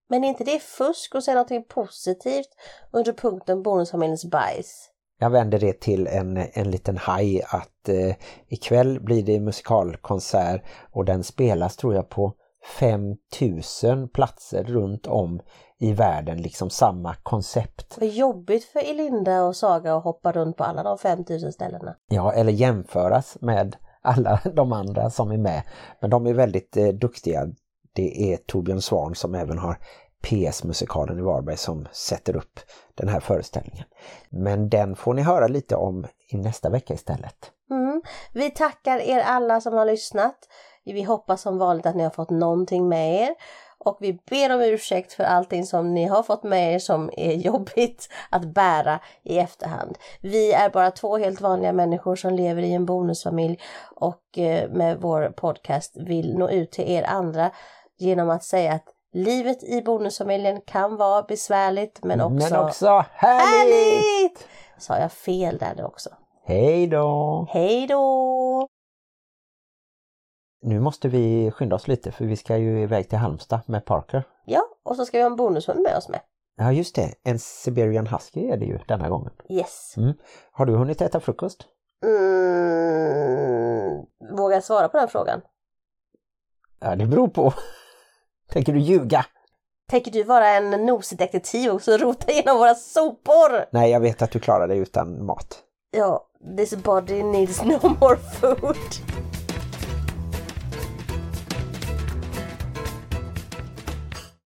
Men är inte det fusk och säga något positivt under punkten bonusfamiljens bajs? Jag vänder det till en, en liten haj att eh, ikväll blir det musikalkonsert och den spelas tror jag på 5000 platser runt om i världen, liksom samma koncept. Vad jobbigt för Elinda och Saga att hoppa runt på alla de 5000 ställena. Ja, eller jämföras med alla de andra som är med. Men de är väldigt eh, duktiga. Det är Torbjörn Svan som även har PS-musikalen i Varberg som sätter upp den här föreställningen. Men den får ni höra lite om i nästa vecka istället. Mm. Vi tackar er alla som har lyssnat. Vi hoppas som vanligt att ni har fått någonting med er. Och vi ber om ursäkt för allting som ni har fått med er som är jobbigt att bära i efterhand. Vi är bara två helt vanliga människor som lever i en bonusfamilj och eh, med vår podcast vill nå ut till er andra genom att säga att livet i bonusfamiljen kan vara besvärligt men också, men också härligt! härligt! Sa jag fel där också? Hej då! Hej då! nu måste vi skynda oss lite för vi ska ju iväg till Halmstad med Parker. Ja, och så ska vi ha en bonushund med oss med. Ja just det, en Siberian Husky är det ju denna gången. Yes. Mm. Har du hunnit äta frukost? Mm, vågar jag svara på den frågan? Ja, det beror på. Tänker du ljuga? Tänker du vara en nosdetektiv och så rota igenom våra sopor? Nej, jag vet att du klarar dig utan mat. Ja, this body needs no more food.